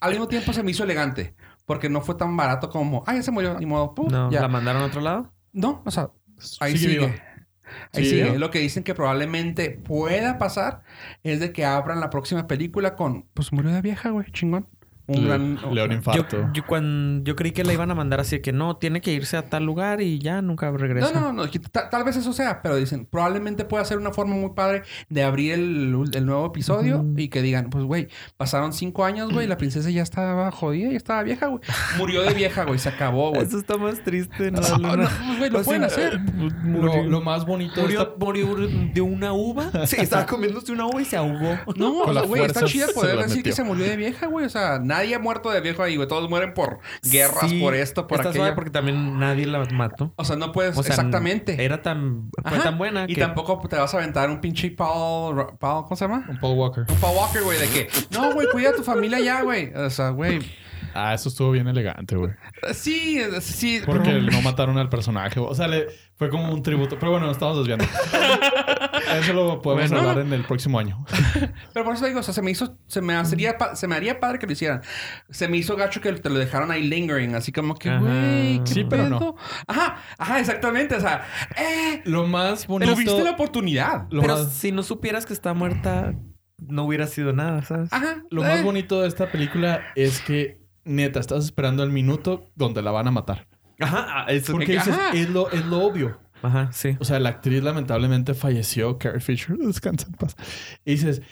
al mismo tiempo, se me hizo elegante. Porque no fue tan barato como, ah, ya se murió, ni modo. pum, No, ya. ¿la mandaron a otro lado? No, o sea, ahí Sigue. Ahí Sigue. Lo que dicen que probablemente pueda pasar es de que abran la próxima película con, pues murió de vieja, güey, chingón. Un Le- gran... le da un Yo, infarto. yo, cuando, yo creí que la iban a mandar así de que no, tiene que irse a tal lugar y ya nunca regresa. No, no, no, que ta- tal vez eso sea, pero dicen, probablemente pueda ser una forma muy padre de abrir el, el nuevo episodio y que digan, pues, güey, pasaron cinco años, güey, la princesa ya estaba jodida, ya estaba vieja, güey. Murió de vieja, güey, se acabó, güey. Eso está más triste, ¿no? No, pues, güey, lo O sea, pueden hacer. Lo, Murió, lo más bonito murió, esta... murió de una uva. Sí, estaba comiéndose una uva y se ahogó. No, güey, está chido poder decir que se murió de vieja, güey. O sea, nadie ha muerto de viejo ahí, güey. Todos mueren por guerras, Sí, por esto, por aquello. suave porque también nadie la mató. O sea, no puedes... O sea, exactamente. Era tan, fue tan buena Y que... tampoco te vas a aventar un pinche Paul... Paul ¿Cómo se llama? Un Paul Walker. Un Paul Walker, güey, de que... No, güey, cuida a tu familia ya, güey. O sea, güey... Ah, eso estuvo bien elegante, güey. Sí, sí. Porque no mataron al personaje. O sea, le, fue como un tributo. Pero bueno, nos estamos desviando. Eso lo podemos Bueno, hablar no. en el próximo año. Pero por eso digo, o sea, se me hizo, se me haría, se me haría padre que lo hicieran. Se me hizo gacho que te lo dejaron ahí lingering, así como que, güey, ¿qué Sí, pero no. pedo? Ajá, ajá, exactamente. O sea, eh, Lo más bonito... tuviste la oportunidad. Lo, Pero más, si no supieras que está muerta, no hubiera sido nada, ¿sabes? Ajá. lo eh. más bonito de esta película es que, neta, estás esperando el minuto donde la van a matar. Ajá, ah, eso Porque que- dices, ajá. es lo, es lo obvio. Ajá, sí. O sea, la actriz lamentablemente falleció, Carrie Fisher, descansa en paz. Y dices,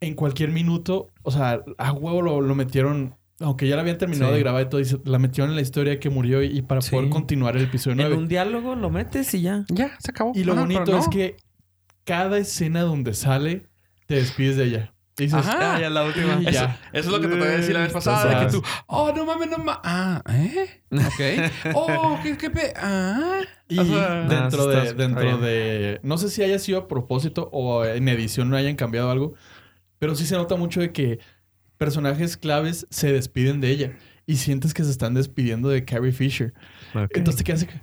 en cualquier minuto, o sea, a huevo lo, lo metieron, aunque ya la habían terminado Sí. de grabar y todo, dice, la metieron en la historia que murió y, y para Sí. poder continuar el episodio En 9. un diálogo lo metes y ya. Ya, se acabó. Y lo Ajá, bonito no. es que cada escena donde sale, te despides de ella. Y dices, Ajá. Ah, ya la última. Eso, ya. eso es lo que te voy a decir la vez pasada, de que tú, oh, no mames, no mames. Ah, ¿eh? Ok. Oh, qué, qué pe... Ah. Y O sea, dentro Ah, de, dentro bien. de, no sé si haya sido a propósito o en edición no hayan cambiado algo, pero sí se nota mucho de que personajes claves se despiden de ella y sientes que se están despidiendo de Carrie Fisher. Entonces te quedas así que,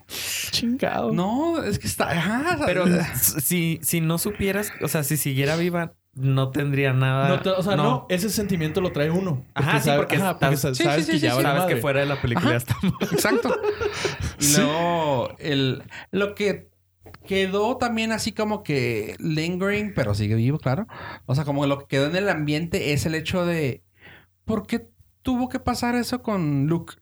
chingado. No, es que está... Ajá. Pero si, si no supieras, o sea, si siguiera viva, no tendría nada. No te- o sea, no. ese sentimiento lo trae uno. Ajá, sí, porque ajá, sí, sabes sí, que ya Sabes fuera de la película ya está. Exacto. Luego, el, lo que quedó también así como que lingering, pero sigue vivo, claro. O sea, como lo que quedó en el ambiente es el hecho de ¿por qué tuvo que pasar eso con Luke?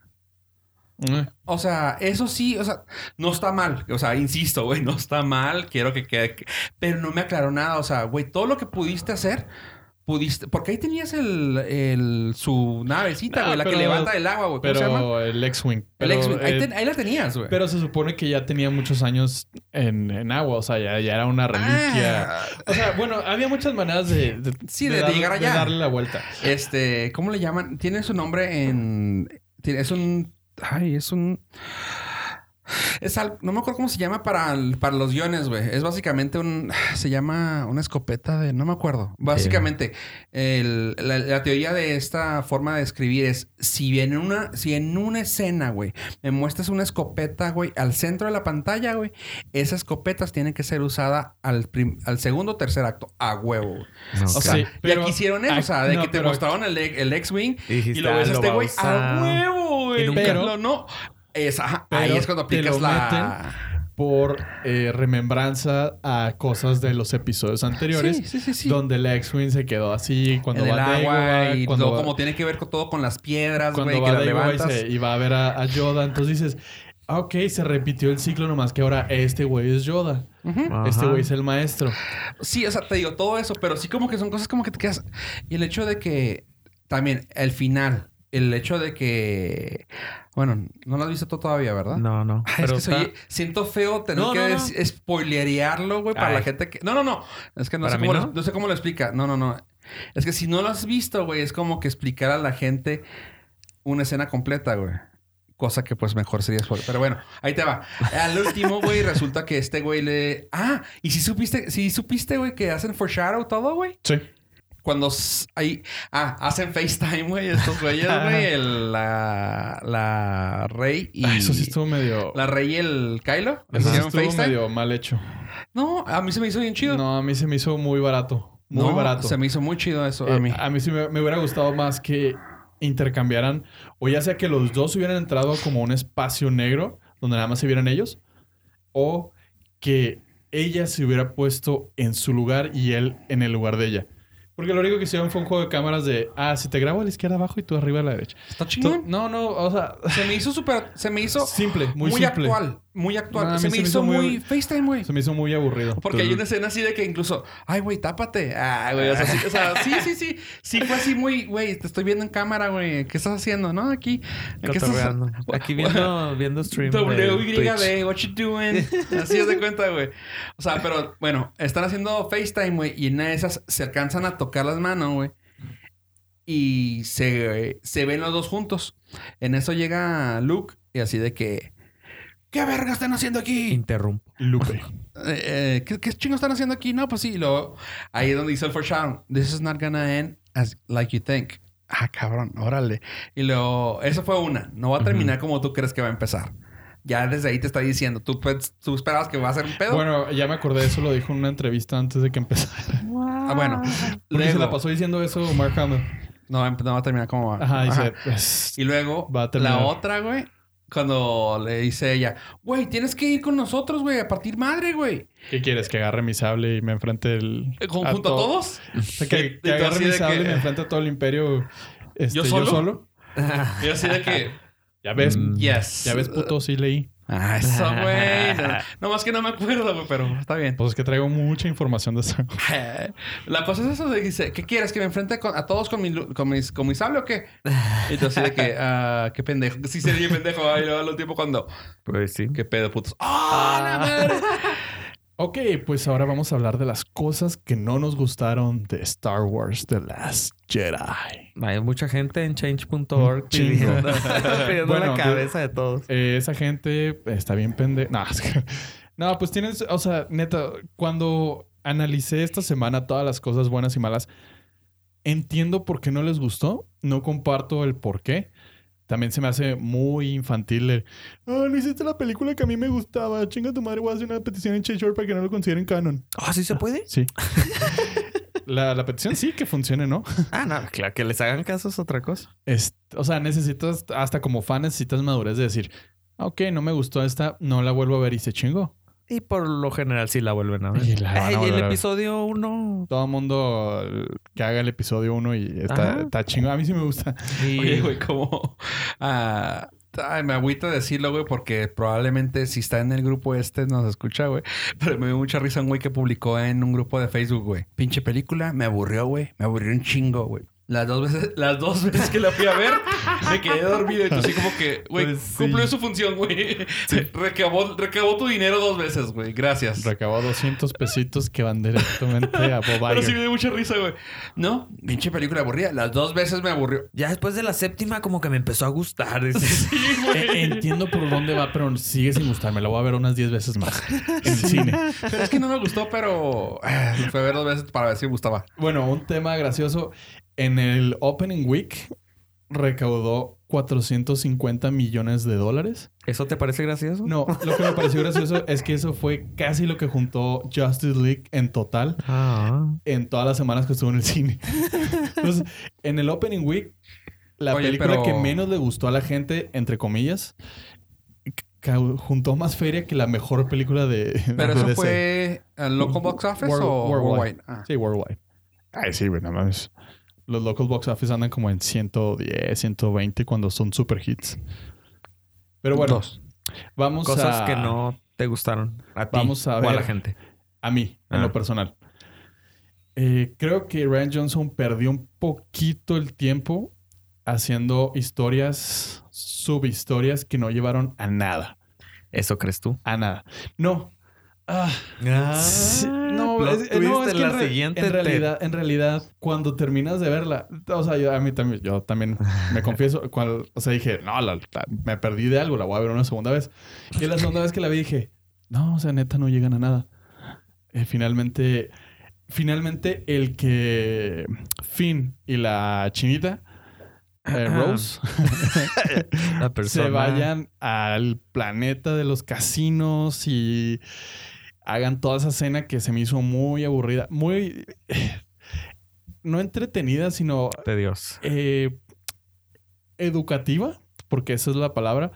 Eh, O sea, eso sí, o sea, no está mal. O sea, insisto, güey, no está mal. Quiero que quede. Pero no me aclaró nada. O sea, güey, todo lo que pudiste hacer, pudiste. Porque ahí tenías el, el su navecita, güey, la que pero- levanta el agua, güey. ¿Cómo se llama? Pero el X-Wing. El Pero, X-Wing. ahí, eh, ahí la tenías, güey. pero se supone que ya tenía muchos años en, en agua. O sea, ya, ya era una reliquia. Ah, O sea, bueno, había muchas maneras de, de, Sí, de- llegar allá. de darle la vuelta. este, ¿cómo le llaman? Tiene su nombre en. Es un. her gir sånn Es al- no me acuerdo cómo se llama para, para los guiones, güey. Es básicamente un. Se llama una escopeta de. No me acuerdo. Básicamente, el- la, la teoría de esta forma de escribir es: si en una, si en una escena, güey, me muestras una escopeta, güey, al centro de la pantalla, güey, esas escopetas tienen que ser usadas al, prim- al segundo o tercer acto, a huevo, güey. O sea, Sí, y pero- aquí hicieron eso, o sea, de no, que te mostraron el, el X-Wing Y y lo ves "Ah, a este a güey a usar". huevo, güey. Y nunca- Pero no. Es, ajá, ahí Pero es cuando te aplicas la. Por eh, remembranza a cosas de los episodios anteriores. Sí, sí, sí, sí. Donde el X-Wing se quedó así cuando en el va agua Dagobah, y cuando luego va- como tiene que ver con todo con las piedras, cuando güey, va que las Dagobah y, levantas. se- y va a ver a, a Yoda. Entonces dices, ah, ok, se repitió el ciclo nomás que ahora este güey es Yoda. Este güey es el maestro. Sí, o sea, te digo todo eso, pero sí como que son cosas como que te quedas. Y el hecho de que también el final, el hecho de que. Bueno, no lo has visto tú todavía, ¿verdad? No, no. Ay, Pero es que está- soy- siento feo tener No, que no, no. des- spoilerearlo, güey, para Ay. la gente que. No, no, no. Es que no sé, ¿Para mí cómo no? Lo, no sé cómo lo explica. No, no, no. Es que si no lo has visto, güey, es como que explicar a la gente una escena completa, güey. Cosa que pues mejor sería spoiler. Pero bueno, ahí te va. Al último, güey, resulta que este güey le. Ah, y si supiste, si supiste, güey, que hacen foreshadow todo, güey. Sí. Cuando ahí. Ah, hacen FaceTime, güey, estos güeyes, güey. el- La, la Rey y. Ah, eso sí estuvo medio... La Rey y el Kylo. Eso sí ¿Hicieron estuvo FaceTime? medio mal hecho. No, a mí se me hizo bien chido. No, a mí se me hizo muy barato. Muy No, barato. Se me hizo muy chido eso Eh, a mí. sí me, me hubiera gustado más que intercambiaran, o ya sea que los dos hubieran entrado como un espacio negro donde nada más se vieran ellos, o que ella se hubiera puesto en su lugar y él en el lugar de ella. Porque lo único que hicieron fue un juego de cámaras de, ah, si te grabo a la izquierda abajo y tú arriba a la derecha. Está chingón. No, no, o sea, Se me hizo súper... Se me hizo... simple, muy, Muy, simple. actual. Muy actual. Se me se me hizo hizo muy- muy... FaceTime, güey. Se me hizo muy aburrido. Porque hay una escena así de que incluso, ay, güey, tápate. Ah, güey, o sea, sí, o sea, sí, sí, sí. Sí fue así muy, güey, te estoy viendo en cámara, güey. ¿Qué estás haciendo? ¿No? Aquí. ¿Qué estás. Aquí viendo, viendo stream. WYD, what you doing? Así es de cuenta, güey. O sea, pero bueno, están haciendo FaceTime, güey, y en una de esas se alcanzan a tocar las manos, güey. Y se, se ven los dos juntos. En eso llega Luke y así de que, ¿qué verga están haciendo aquí? Interrumpo. Lupe. Eh, eh, ¿qué, ¿Qué chingo están haciendo aquí? No, pues sí. y Luego, ahí es donde dice el foreshadow. This is not gonna end as like you think. Ah, cabrón, órale. Y luego, eso fue una. No va a terminar como tú crees que va a empezar. Ya desde ahí te está diciendo. ¿Tú, tú esperabas que va a ser un pedo? Bueno, ya me acordé de eso, lo dijo en una entrevista antes de que empezara. ah, bueno. Porque se Luego- la pasó diciendo eso Mark Hamill. No, em- no va a terminar como va. Ajá, dice, Ajá. pues, Y luego, Va a terminar. la otra, güey. Cuando le dice ella, güey, tienes que ir con nosotros, güey, a partir madre, güey. ¿qué quieres? ¿Que agarre mi sable y me enfrente el... Eh, ¿Junto a, to- todos? O sea, que, agarre mi sable que- y me enfrente a todo el imperio este, ¿Yo yo, solo? solo. Y así de que, Ya ves, Mm. yes. ya ves, puto, sí leí. Ah, eso, güey. No, no más que no me acuerdo, güey, pero está bien. Pues es que traigo mucha información de eso. La cosa es eso de que dice, ¿qué quieres? ¿Que me enfrente con- a todos con mi, con, mis, con mi sable o qué? Entonces de que, ah, qué pendejo. Sí sería pendejo. Ay, luego al tiempo cuando, Pues sí. qué pedo, putos. ¡Ah, la madre! Ok, pues ahora vamos a hablar de las cosas que no nos gustaron de Star Wars The Last Jedi. Hay mucha gente en change.org pidiendo, pidiendo Bueno, la cabeza de todos. Eh, esa gente está bien pendeja. No, es que- no, pues tienes, o sea, neta, cuando analicé esta semana todas las cosas buenas y malas, entiendo por qué no les gustó. No comparto el por qué. También se me hace muy infantil ah, no hiciste la película que a mí me gustaba. Chinga tu madre, voy a hacer una petición en Change.org para que no lo consideren canon. Ah, ¿sí se puede? Sí. la, la petición sí que funcione, ¿no? Ah, no, claro, que les hagan caso es otra cosa. Es- o sea, necesitas, hasta como fan, necesitas madurez de decir, "Ah, ok, no me gustó esta, no la vuelvo a ver y se chingó. Y por lo general sí la vuelven a ver. Y la van a y el a ver. episodio 1. Todo el mundo que haga el episodio 1 y está, está chingón. A mí sí me gusta. Oye, güey, como... ah, ay, me agüita decirlo, güey, porque probablemente si está en el grupo este nos escucha, güey. Pero me dio mucha risa un güey que publicó en un grupo de Facebook, güey. Pinche película, me aburrió, güey. Me aburrió un chingo, güey. Las dos veces, las dos veces que la fui a ver, me quedé dormido. Y tú así como que, güey, Pues sí. cumplió su función, güey. Recabó, recabó tu dinero dos veces, güey. Gracias. Recabó 200 pesitos que van directamente a Bob Pero sí me Iger. dio mucha risa, güey. No, pinche película aburrida. Las dos veces me aburrió. Ya después de la séptima como que me empezó a gustar. dices. Eh, Entiendo por dónde va, pero sigue sin gustarme. La voy a ver unas 10 veces más en el cine. Es que no me gustó, pero lo fui a ver dos veces para ver si me gustaba. Bueno, un tema gracioso. En el Opening Week recaudó 450 millones de dólares. ¿Eso te parece gracioso? No, lo que me pareció gracioso es que eso fue casi lo que juntó Justice League en total Ah. en todas las semanas que estuvo en el cine. Entonces, en el Opening Week, la Oye, película pero- que menos le gustó a la gente, entre comillas, juntó más feria que la mejor película de. Pero de eso DC. fue local box office World- o worldwide. worldwide. Ah. Sí, worldwide. Ay, sí, güey, nada más. Los local box office andan como en 110, 120 cuando son super hits. Pero bueno, Dos. vamos Cosas a... que no te gustaron a ti Vamos a o a la ver. gente. A mí, en Ah. lo personal. Eh, creo que Ryan Johnson perdió un poquito el tiempo haciendo historias, subhistorias que no llevaron a nada. ¿Eso crees tú? A nada. No. Ah, no, es, eh, no, twist es en que la en, siguiente en te- realidad, en realidad, cuando terminas de verla, o sea, yo, a mí también, yo también me confieso, cuando, o sea, dije, no, la- la- me perdí de algo, la voy a ver una segunda vez. Y la segunda vez que la vi dije, no, o sea, neta, no llegan a nada. Eh, finalmente, finalmente, el que Finn y la chinita, eh, Rose, La persona. se vayan al planeta de los casinos y hagan toda esa escena que se me hizo muy aburrida, muy no entretenida, sino de Dios. eh, educativa, porque esa es la palabra,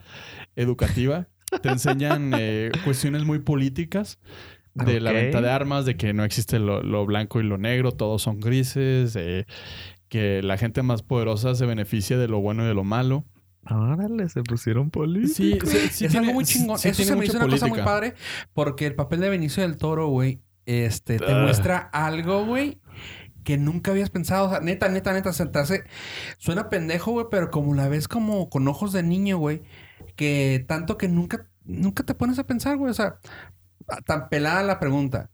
educativa. Te enseñan eh, cuestiones muy políticas, de la venta de armas, de que no existe lo, lo blanco y lo negro, todos son grises, de que la gente más poderosa se beneficia de lo bueno y de lo malo. Órale, se pusieron políticos. Sí, sí, sí es tiene- algo muy chingón. sí Eso se me hizo una cosa muy padre porque el papel de Benicio del Toro, güey, este, te Ah. muestra algo, güey, que nunca habías pensado. O sea, neta, neta, neta, se te hace... Suena pendejo, güey, pero como la ves como con ojos de niño, güey, que tanto que nunca, nunca te pones a pensar, güey. O sea, tan pelada la pregunta.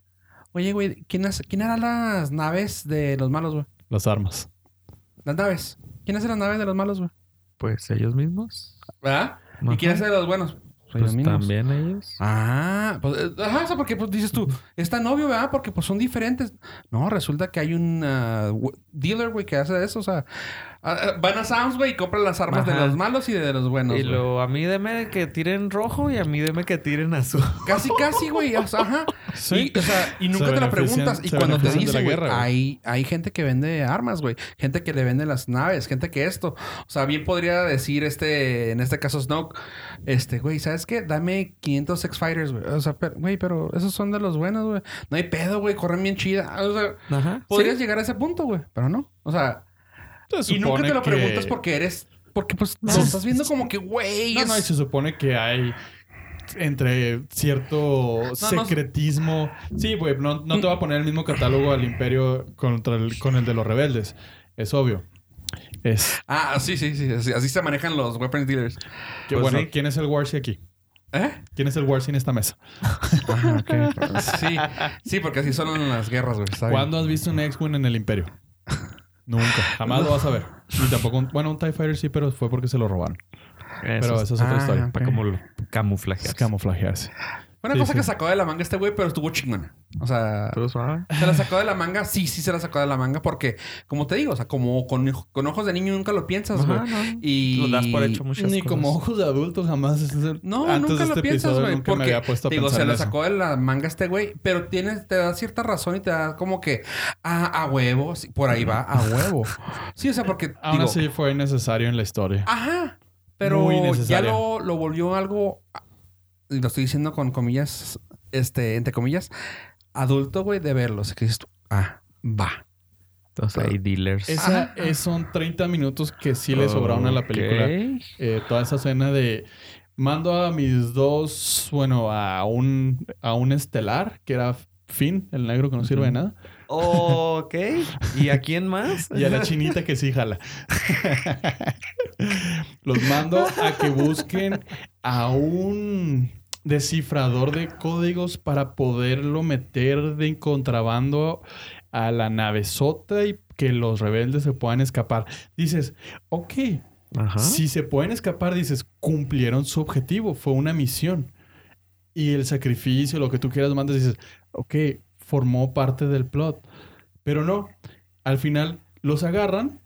Oye, güey, ¿quién, hace- ¿quién hará las naves de los malos, güey? Las armas. Las naves. ¿Quién hace las naves de los malos, güey? Pues ellos mismos. ¿Verdad? ¿Y quién hace de los buenos? Pues ellos mismos. también ellos. Ah, pues, eh, ajá, o sea, porque pues dices tú, es tan obvio, ¿verdad? Porque pues son diferentes. No, resulta que hay un w- dealer, güey, que hace eso, o sea, van a Sam's, güey, y compran las armas de los malos y de los buenos. y lo, a mí deme que tiren rojo y a mí deme que tiren azul. Casi, casi, güey, o sea, ajá. Sí. Y, o sea, y nunca Se te lo benefician- preguntas. Y cuando te la dicen, güey, hay, hay gente que vende armas, güey. Gente que le vende las naves, gente que esto. O sea, bien podría decir este, en este caso Snoke, este, güey, ¿sabes qué? Dame 500 X-Fighters, güey. O sea, pero- güey, pero esos son de los buenos, güey. No hay pedo, güey, corren bien chida. O sea, Ajá. podrías llegar a ese punto, güey, pero no. O sea, Se y nunca te lo que- preguntas porque eres, porque pues lo estás viendo como que, güey, No, no, y se supone que hay entre cierto no. secretismo. Sí, güey, no, no te va a poner el mismo catálogo al imperio contra el, con el de los rebeldes. Es obvio. Es Ah, sí, sí, sí. Así, así se manejan los weapons dealers. que, Pues bueno, sí. ¿quién es el Warsi aquí? ¿Eh? ¿Quién es el Warsi en esta mesa? Ajá, ok. Sí, sí, porque así son las guerras, güey. ¿Cuándo has visto un X-Wing en el imperio? Nunca. Jamás lo vas a ver. Ni tampoco un, bueno, un TIE Fighter sí, pero fue porque se lo robaron. Pero Eso esa es otra Ah, historia. para como lo camuflaje. Es camuflajearse. Fue una Sí, cosa sí. que sacó de la manga este güey, pero estuvo chingona. O sea, Pero suave. se la sacó de la manga. Sí, sí se la sacó de la manga porque, como te digo, o sea, como con, con ojos de niño nunca lo piensas, güey. No. Y... Lo das por hecho muchas Ni cosas. como ojos de adulto jamás. Es el- No, Antes nunca lo este piensas, güey. nunca me Porque, había puesto a digo, se la sacó de la manga este güey, pero tiene, te da cierta razón y te da como que, ah, a huevo, sí, por ahí va, a huevo. Sí, o sea, porque, Aún digo, así fue necesario en la historia. Ajá. Pero ya lo, lo volvió algo, y lo estoy diciendo con comillas, este, entre comillas, adulto, güey, de verlo. O sea, que dices tú, ah, va. Entonces hay dealers. Esa es- son 30 minutos que sí le sobraron a la película. Eh, toda esa escena de mando a mis dos, bueno, a un, a un estelar, que era Finn, el negro que no sirve de nada, Ok. ¿Y a quién más? y a la chinita que sí jala. Los mando a que busquen a un descifrador de códigos para poderlo meter de contrabando a la navezota y que los rebeldes se puedan escapar. Dices, ok, Ajá. si se pueden escapar, dices, cumplieron su objetivo, fue una misión. Y el sacrificio, lo que tú quieras, mandas, dices, ok, formó parte del plot. Pero no, al final los agarran,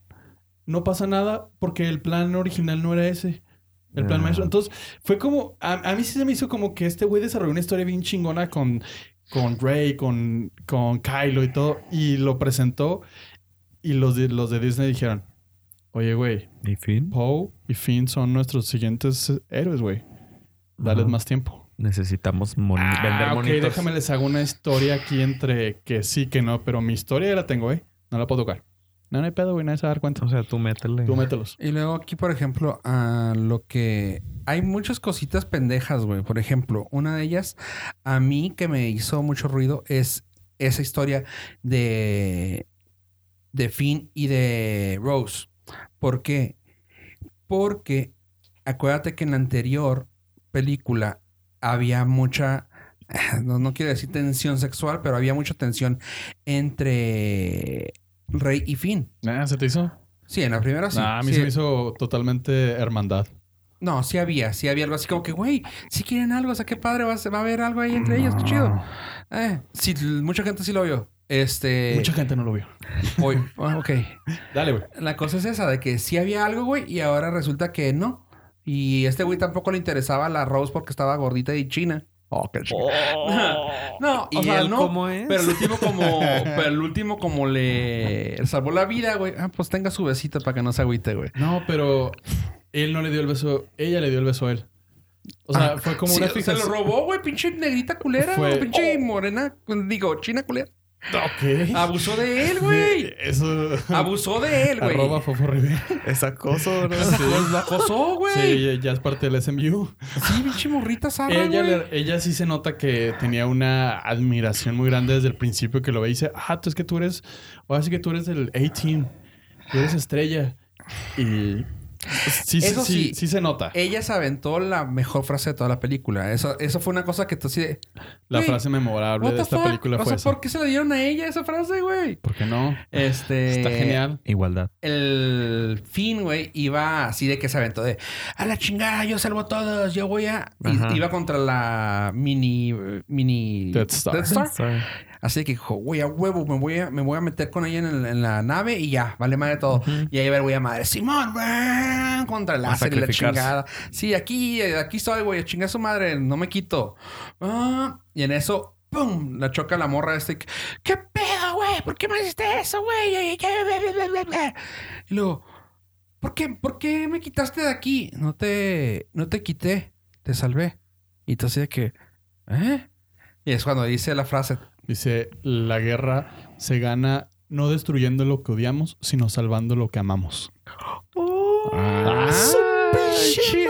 no pasa nada porque el plan original no era ese. El plan Ah. maestro. Entonces, fue como, a, a mí sí se me hizo como que este güey desarrolló una historia bien chingona con, con Rey, con, con Kylo y todo, y lo presentó. Y los de, los de Disney dijeron, oye, güey, ¿Y fin? Poe y Finn son nuestros siguientes héroes, güey. Dales más tiempo. Necesitamos moni- vender Ah, ok, monitos. déjame les hago una historia aquí entre que sí, que no, pero mi historia ya la tengo, ¿eh? No la puedo tocar. No, no hay pedo, güey, nadie se va a dar cuenta. O sea, tú métele. Tú mételos. Y luego aquí, por ejemplo, a lo que... Hay muchas cositas pendejas, güey. Por ejemplo, una de ellas, a mí que me hizo mucho ruido, es esa historia de... De Finn y de Rose. ¿Por qué? Porque acuérdate que en la anterior película había mucha... No, no quiero decir tensión sexual, pero había mucha tensión entre Rey y Finn. Ah, ¿Se te hizo? Sí, en la primera sí. Nah, a mí Sí. se me hizo totalmente hermandad. No, sí había, sí había algo así como que, güey, si quieren algo, o sea, qué padre, va a, ser- va a haber algo ahí entre ellos, qué chido. Eh, sí, mucha gente sí lo vio. Este. Mucha gente no lo vio. Hoy. Ah, ok. Dale, güey. La cosa es esa, de que sí había algo, güey, y ahora resulta que no. Y este güey tampoco le interesaba la Rose porque estaba gordita y china. Oh, qué chido. No, ¿Y o sea, él no. cómo es? Pero el último como, pero el último como le salvó la vida, güey. Ah, pues tenga su besito para que no se agüite, güey. No, pero él no le dio el beso. Ella le dio el beso a él. O sea, Ah, fue como sí, una Se fijación. lo robó, güey. Pinche negrita culera. Fue- Pinche morena. Digo, china culera. Ok. Abusó de él, güey. Eso. Abusó de él, güey. Arroba Fofo Rivera. Es acoso, ¿no? Pues lo acosó, güey. Sí, Sí, ya- ya es parte del SMU. pinche morrita zarra, Ella, le- ella sí se nota que tenía una admiración muy grande desde el principio que lo ve y dice, ah, tú es que tú eres, ahora sí que tú eres del A-Team, tú eres estrella. Y sí, sí, Eso sí, sí. sí se nota. Ella se aventó la mejor frase de toda la película. Eso, eso fue una cosa que tú así de... La frase memorable de esta fuck? película o fue sea, esa. ¿por qué se le dieron a ella esa frase, güey? ¿Por qué no? Este... Está genial. Igualdad. El fin, güey, iba así de que se aventó de... A la chingada, yo salvo a todos, yo voy a... y iba contra la mini... Mini... Death Star. Sorry. Así que dijo, güey, a huevo, me voy a, me voy a meter con ella en, el- en la nave y ya, vale madre todo. Y ahí va el güey a madre, Simón, contra el láser y la chingada. Sí, aquí, aquí estoy, güey, chinga su madre, no me quito. Ah, y en eso, ¡pum! La choca la morra este. ¿Qué pedo, güey? ¿Por qué me hiciste eso, güey? Y luego, ¿por qué, ¿por qué me quitaste de aquí? No te, no te quité, te salvé. Y entonces de que, ¿eh? Y es cuando dice la frase, Dice, la guerra se gana no destruyendo lo que odiamos, sino salvando lo que amamos. Ah, su sí.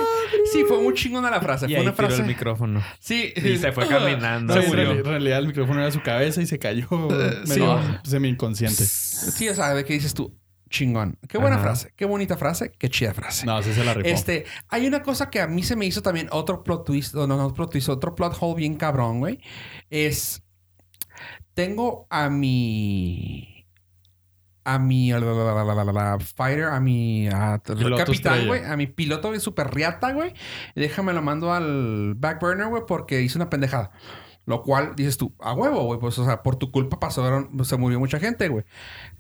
Sí, fue muy chingona la frase. Y fue ahí una tiró frase. el micrófono. Sí. Y se fue caminando. Se en, murió. en realidad el micrófono era su cabeza y se cayó sí. medio semi-inconsciente. Sí, o sea, de que dices tú, chingón. Qué buena Ajá. frase, qué bonita frase, qué chida frase. No, sí se la rifó. Este, hay una cosa que a mí se me hizo también otro plot twist, o no, no plot twist, otro plot hole bien cabrón, güey. Es, tengo a mi, a mi, a la, la, la, fighter, a mi a- capitán, güey, a mi piloto de super riata, güey. Déjame lo mando al back burner, güey, porque hice una pendejada. Lo cual dices tú, a huevo, güey, pues, o sea, por tu culpa pasaron, se murió mucha gente, güey.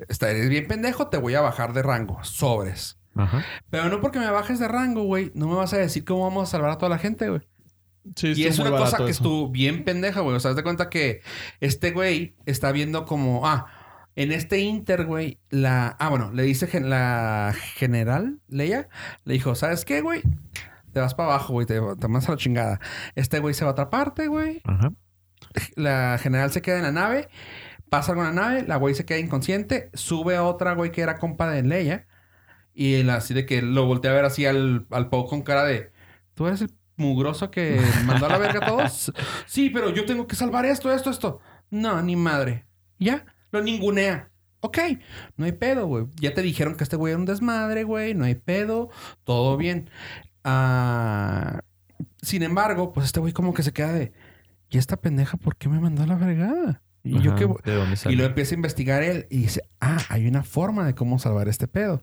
Está, eres bien pendejo, te voy a bajar de rango. Sobres. Ajá. Pero no porque me bajes de rango, güey. No me vas a decir cómo vamos a salvar a toda la gente, güey. Sí, Y es una cosa que eso. estuvo bien pendeja, güey. O sea, haz de cuenta que este güey está viendo como... Ah, en este Inter, güey, la... Ah, bueno, le dice gen- la general, Leia, le dijo, ¿sabes qué, güey? Te vas para abajo, güey. Te, te mandas a la chingada. Este güey se va a otra parte, güey. Ajá. La general se queda en la nave. Pasa con la nave. La güey se queda inconsciente. Sube a otra güey que era compa de Leia. Y él así de que lo voltea a ver así al, al con cara de... ¿Tú eres el mugroso que mandó a la verga a todos? sí, pero yo tengo que salvar esto, esto, esto. No, ni madre. Ya, lo ningunea. Ok, no hay pedo, güey. Ya te dijeron que este güey era un desmadre, güey. No hay pedo. Todo bien. Ah, sin embargo, pues este güey como que se queda de... ¿Y esta pendeja por qué me mandó a la fregada? Y lo empieza a investigar él y dice, ah, hay una forma de cómo salvar este pedo.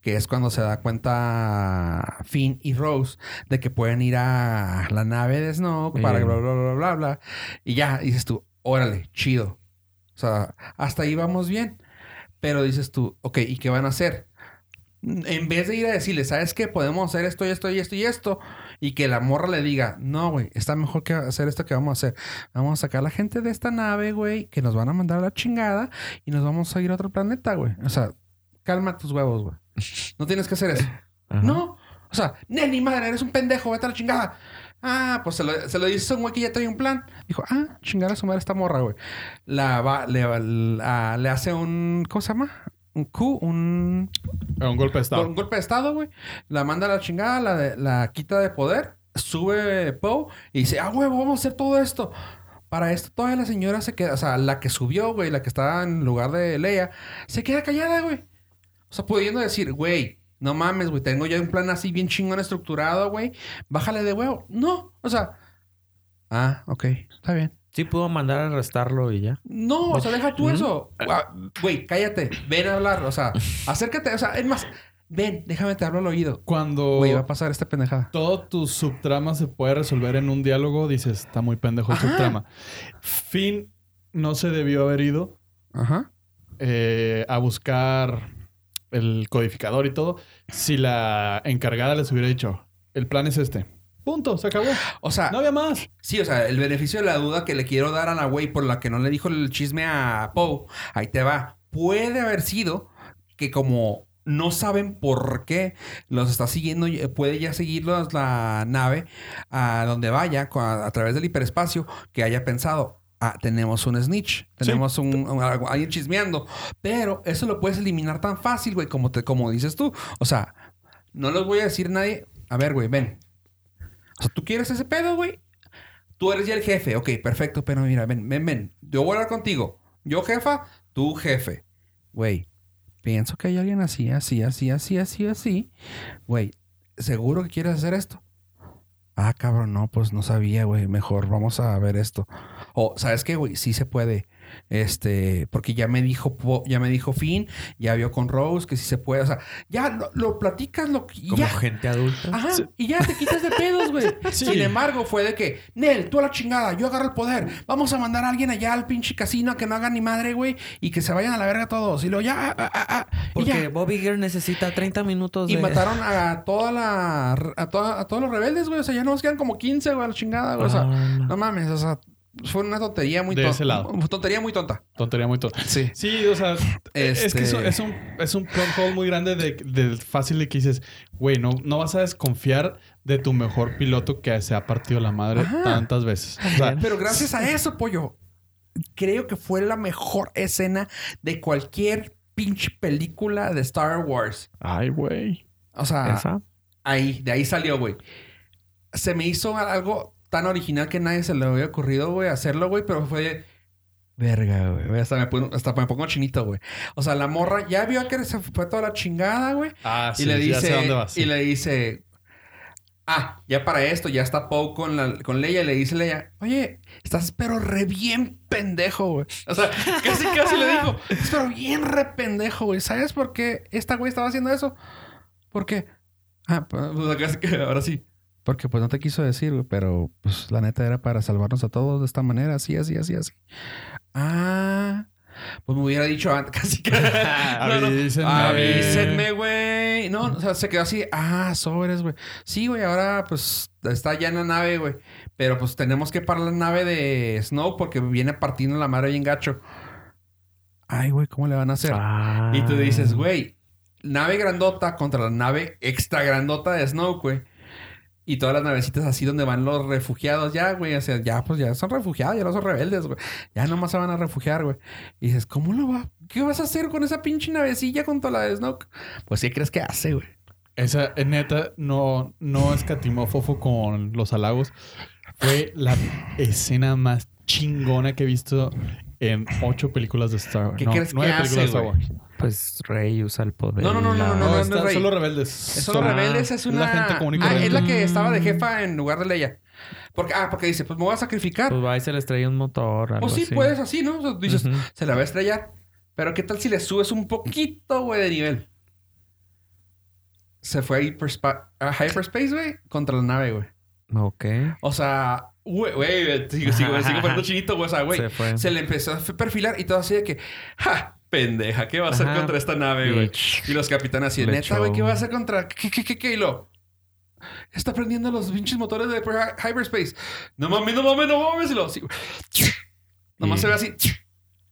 Que es cuando se da cuenta Finn y Rose de que pueden ir a la nave de Snoke para Bien. bla, bla, bla, bla, bla. Y ya dices tú, órale, chido. O sea, hasta ahí vamos bien. Pero dices tú, ok, ¿y qué van a hacer? En vez de ir a decirle, ¿sabes qué? Podemos hacer esto y esto y esto y esto. Y que la morra le diga, no, güey, está mejor que hacer esto que vamos a hacer. Vamos a sacar a la gente de esta nave, güey, que nos van a mandar a la chingada y nos vamos a ir a otro planeta, güey. O sea, calma tus huevos, güey. No tienes que hacer eso. Ajá. No. O sea, Nelly, madre, eres un pendejo, vete a la chingada. Ah, pues se lo, se lo dice a un güey que ya trae un plan. Dijo, ah, chingar a su madre esta morra, güey. La va, le, la- le hace un, ¿cómo se llama? Un Q, un, Era un golpe de estado. un golpe de estado, güey. La manda a la chingada, la, la quita de poder. Sube Poe y dice, ah, huevo, vamos a hacer todo esto. Para esto, toda la señora se queda, o sea, la que subió, güey, la que estaba en lugar de Leia, se queda callada, güey. O sea, pudiendo decir, güey, no mames, güey, tengo ya un plan así bien chingón estructurado, güey. Bájale de huevo. No, o sea, ah, ok, está bien. Sí pudo mandar a arrestarlo y ya. No, o sea, deja tú eso. Ah, Güey, cállate, ven a hablar, o sea, acércate, o sea, es más, ven, déjame te hablo al oído. Cuando Güey, va a pasar esta pendejada. todo tu subtrama se puede resolver en un diálogo, dices, está muy pendejo el Ajá. subtrama. Finn no se debió haber ido Ajá. eh, a buscar el codificador y todo si la encargada les hubiera dicho, el plan es este. Punto, se acabó. O sea, No había más. sí, o sea, el beneficio de la duda que le quiero dar a la güey por la que no le dijo el chisme a Poe, ahí te va. Puede haber sido que como no saben por qué los está siguiendo. eh, Puede ya seguirlos la nave a donde vaya a, a través del hiperespacio que haya pensado. Ah, tenemos un snitch, tenemos un, alguien chismeando. Pero eso lo puedes eliminar tan fácil, güey, como, te, como dices tú. O sea, no les voy a decir a nadie. A ver, güey, ven. Tú quieres ese pedo, güey. Tú eres ya el jefe. Ok, perfecto, pero mira, ven, ven, ven. Yo voy a hablar contigo. Yo jefa, tú jefe. Güey, pienso que hay alguien así, así, así, así, así, así. Güey, ¿seguro que quieres hacer esto? Ah, cabrón, no, pues no sabía, güey. Mejor vamos a ver esto. O, ¿sabes qué, güey? Sí se puede. Este, porque ya me dijo, ya me dijo Finn, ya vio con Rose que sí se puede. O sea, ya lo, lo platicas, lo y Como ya. gente adulta. Ajá, y ya te quitas de pedos, güey. Sí. Sin embargo, fue de que, Nel, tú a la chingada, yo agarro el poder. Vamos a mandar a alguien allá al pinche casino a que no haga ni madre, güey, y que se vayan a la verga todos. Y luego ya, ah, ah, ah, y Porque ya. Bobby Girl necesita 30 minutos Y de... mataron a toda la a, toda- a todos los rebeldes, güey. O sea, ya nos quedan como 15, güey, a la chingada, güey. O sea, Ah, no mames, o sea, fue una tontería muy De tonta. ese lado. Tontería muy tonta. Tontería muy tonta. Sí. Sí, o sea, es que eso- Este- es un, es un plot hole muy grande de, de fácil de que dices, güey, no, no vas a desconfiar de tu mejor piloto que se ha partido la madre Ajá. tantas veces. O sea, Pero gracias a eso, pollo, creo que fue la mejor escena de cualquier pinche película de Star Wars. ay, güey. O sea, ¿Esa? ahí, de ahí salió, güey. Se me hizo algo tan original que nadie se le había ocurrido, güey, hacerlo, güey, pero fue. Verga, güey. Hasta me, pongo, hasta me pongo chinito, güey. O sea, la morra ya vio que se fue toda la chingada, güey. Ah, y le dice... Y le dice... Ah, ya para esto, ya está Poe con, la, con Leia. Y le dice Leia... Oye, estás pero re bien pendejo, güey. O sea, casi casi le dijo... Estás pero bien re pendejo, güey. ¿Sabes por qué esta güey estaba haciendo eso? Porque... Ah, pues pues, casi que ahora sí. Porque pues no te quiso decir, güey, pero pues la neta era para salvarnos a todos de esta manera, así, así, así, así. Ah, pues me hubiera dicho antes, casi que. No, no. Avísenme. Avísenme, güey. No, o sea, se quedó así, ah, sobres, güey. Sí, güey, ahora pues está ya en la nave, güey. Pero pues tenemos que parar la nave de Snow porque viene partiendo la madre bien gacho. Ay, güey, ¿cómo le van a hacer? Ah. Y tú dices, güey, nave grandota contra la nave extra grandota de Snow, güey. Y todas las navecitas así donde van los refugiados ya, güey. O sea, ya pues ya son refugiados, ya no son rebeldes, güey. Ya nomás se van a refugiar, güey. Y dices, ¿cómo lo va? ¿Qué vas a hacer con esa pinche navecilla contra la de Snow? Pues, ¿qué crees que hace, güey? Esa, eh, neta, no, no escatimó Fofo con los halagos. Fue la escena más chingona que he visto en ocho películas de Star Wars. ¿Qué No, crees que nueve hace, películas de Star? Wars. Pues Rey usa el poder. No, no, no, no, no, No, no, solo rebeldes. Son los Son- rebeldes, es es una. la gente común y ah, es la que estaba de jefa en lugar de Leia. Porque, ah, porque dice, pues me voy a sacrificar. Pues va y se le estrella un motor. algo O sí, así. puedes así, ¿no? O sea, dices, se la va a estrellar. Pero ¿qué tal si le subes un poquito, güey, de nivel? Se fue a, hiperspa- a hyperspace, güey, contra la nave, güey. Ok. O sea, güey, güey, sigo, sigo, sigo poniendo chinito, güey. O sea, güey, Se se le empezó a perfilar y todo así de que, ¡ja! Pendeja, ¿qué va a hacer Ajá. contra esta nave, güey? Y los capitanes así, Le neta, güey, ¿qué va a hacer contra qué, qué, qué, qué? Y lo, está prendiendo los pinches motores de hyper- hyperspace. No mames, no mames, no mames. Y lo, sí. Nomás se ve así.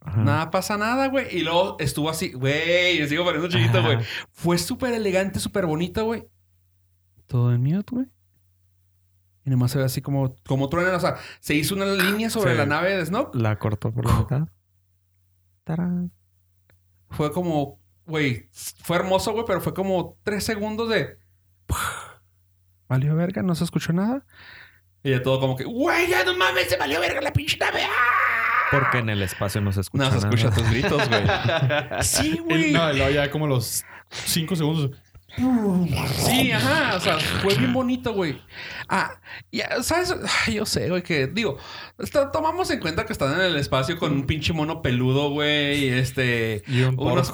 Ajá. Nada pasa nada, güey. Y luego estuvo así, güey, me sigo poniendo chiquito, güey. Fue súper elegante, súper bonito, güey. Todo en mute, güey. Y nomás se ve así como, como truena. O sea, se hizo una línea sobre Sí. la nave de Snoke. La cortó por la mitad. Tarán. Fue como, güey, fue hermoso, güey, pero fue como tres segundos de. Valió verga, no se escuchó nada. Y ya todo como que, güey, ya no mames, se valió verga la pinche nave. ¡Ah! Porque en el espacio no se escucha No se nada. escucha tus gritos, güey. sí, güey. No, ya como los cinco segundos. Sí, ajá. O sea, fue bien bonito, güey. Ah, ya, ¿sabes? Yo sé, güey, que digo, esto- tomamos en cuenta que están en el espacio con un pinche mono peludo, güey. y Este. Y un Unos,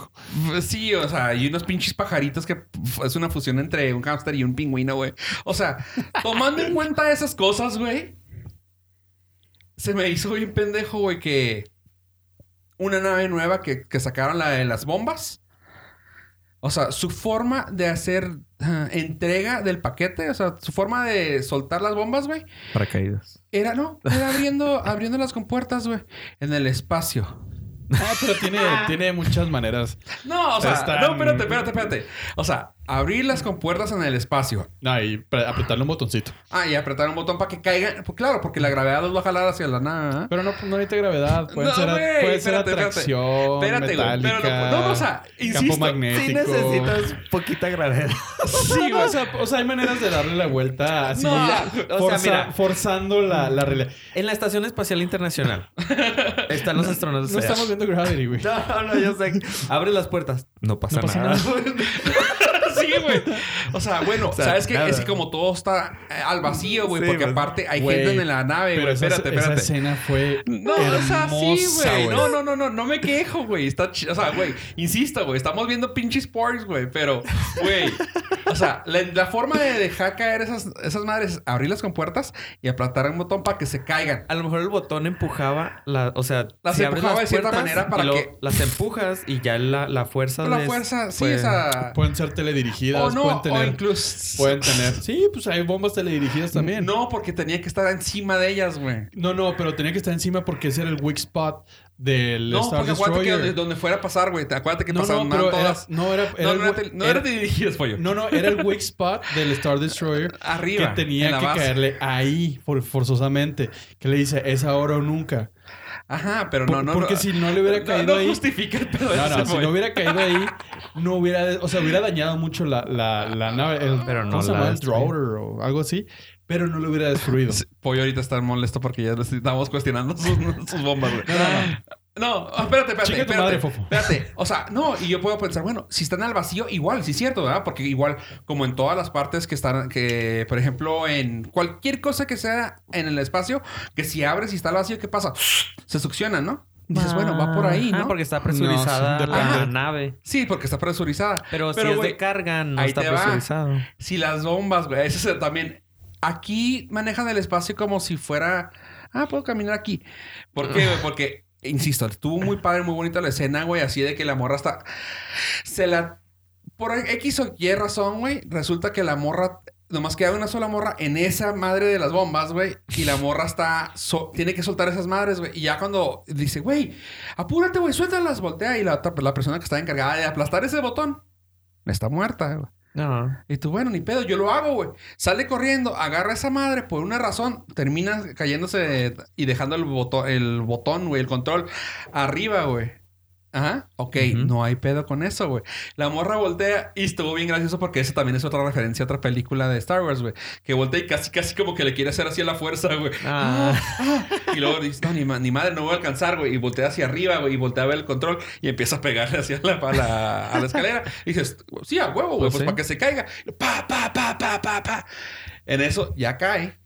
sí, o sea, y unos pinches pajaritos que es una fusión entre un hámster y un pingüino, güey. O sea, tomando en cuenta esas cosas, güey, se me hizo bien pendejo, güey, que una nave nueva que, que sacaron la de las bombas. O sea, su forma de hacer ah, entrega del paquete, o sea, su forma de soltar las bombas, güey, Paracaídas. era, no, era abriendo, abriendo las compuertas, güey, en el espacio. Ah, pero tiene, tiene muchas maneras. No, o sea, Están- no, espérate, espérate, espérate. O sea, abrir las compuertas en el espacio. No, y pre- apretarle un botoncito. Ah, y apretar un botón para que caigan. Pues claro, porque la gravedad los va a jalar hacia la nada. ¿eh? Pero no, no necesita gravedad. Puede No, ser, güey, puede ser espérate, espérate. atracción, Espérate, güey, pero no, no, o sea, insisto, campo magnético. Sí necesitas poquita gravedad. Sí, güey. O sea, o sea, hay maneras de darle la vuelta así. No, o sea, mira. forzando la, la realidad. En la Estación Espacial Internacional están los astronautas. No estamos viendo Gravity, güey. No, no, yo sé. Abre las puertas. No pasa, No pasa nada. sí, güey. O sea, bueno, sea, ¿sabes qué? Es que como todo está eh, al vacío, güey. Sí, porque aparte hay Güey, gente en la nave, Pero güey. esa, Espérate, esa espérate. escena fue No, o sea, sí, hermosa, güey. No, no, no, no, no me quejo, güey. Está ch- O sea, güey, insisto, güey. Estamos viendo pinches sports, güey. Pero, güey. O sea, la, la forma de dejar caer esas, esas madres es abrir las compuertas y aplatar un botón para que se caigan. A lo mejor el botón empujaba, la, o sea, Las si empujaba de cierta manera para que- las empujas y ya la, la fuerza La de- fuerza, sí, pues, esa. Pueden ser teledirigidas, O no, pueden o incluso. Pueden tener. Sí, pues hay bombas teledirigidas también. No, porque tenía que estar encima de ellas, güey. No, no, pero tenía que estar encima porque ese era el weak spot del No, Star porque acuérdate que Destroyer. donde, donde fuera a pasar, güey. Te acuérdate que no, pasaron no, pero era, todas. no era, era no, no, era, no era- dirigidas, pollo. no, no, era el weak spot del Star Destroyer Arriba. que tenía que base. caerle ahí for- forzosamente. Que le dice, es ahora o nunca. Ajá, pero Por- no, no. porque no, si no le hubiera no, caído no ahí- justifica el pedo No, no, si no hubiera caído ahí, no hubiera, o sea, hubiera dañado mucho la, la, la nave. El, Pero no ¿Cómo se la llama? El destruyó. Drower o algo así. Pero no lo hubiera destruido. Sí, Pollo ahorita está molesto porque ya estamos cuestionando sus, sus bombas, güey. No, no, no. No, espérate, espérate. Espérate, madre, fofo. Espérate. O sea, no, y yo puedo pensar, bueno, si están al vacío, igual, sí es cierto, ¿verdad? Porque igual, como en todas las partes que están, que, por ejemplo, en cualquier cosa que sea en el espacio, que si abres y está al vacío, ¿qué pasa? Se succiona, ¿no? Dices, bueno, va por ahí, ¿no? porque está presurizada No, sí, la nave. Sí, porque está presurizada. Pero, si es de carga, no ahí está te va. presurizado. Si las bombas, güey, ese es también. Aquí manejan el espacio como si fuera. Ah, puedo caminar aquí. ¿Por qué, güey? Porque, insisto, estuvo muy padre, muy bonita la escena, güey, así de que la morra está. Se la. Por X o Y razón, güey, resulta que la morra. Nomás queda una sola morra en esa madre de las bombas, güey. Y la morra está... so- tiene que soltar esas madres, güey. Y ya cuando dice, güey, apúrate, güey, suéltalas, voltea. Y la, otra- la persona que está encargada de aplastar ese botón está muerta, güey. No. Y tú, bueno, ni pedo, yo lo hago, güey. Sale corriendo, agarra esa madre por una razón, termina cayéndose y dejando el botón, el botón, güey, el control arriba, güey. Ajá, ok, no hay pedo con eso, güey. La morra voltea y estuvo bien gracioso porque esa también es otra referencia a otra película de Star Wars, güey. Que voltea y casi, casi como que le quiere hacer así a la fuerza, güey. Ah. Y luego dice, no, ni, ma- ni madre, no voy a alcanzar, güey. Y voltea hacia arriba, güey. Y voltea a ver el control y empieza a pegarle hacia la, a la, a la escalera. Y dices, sí, a huevo, güey. Pues Pues, sí. para que se caiga. Pa, pa, pa, pa, pa, pa. En eso ya cae.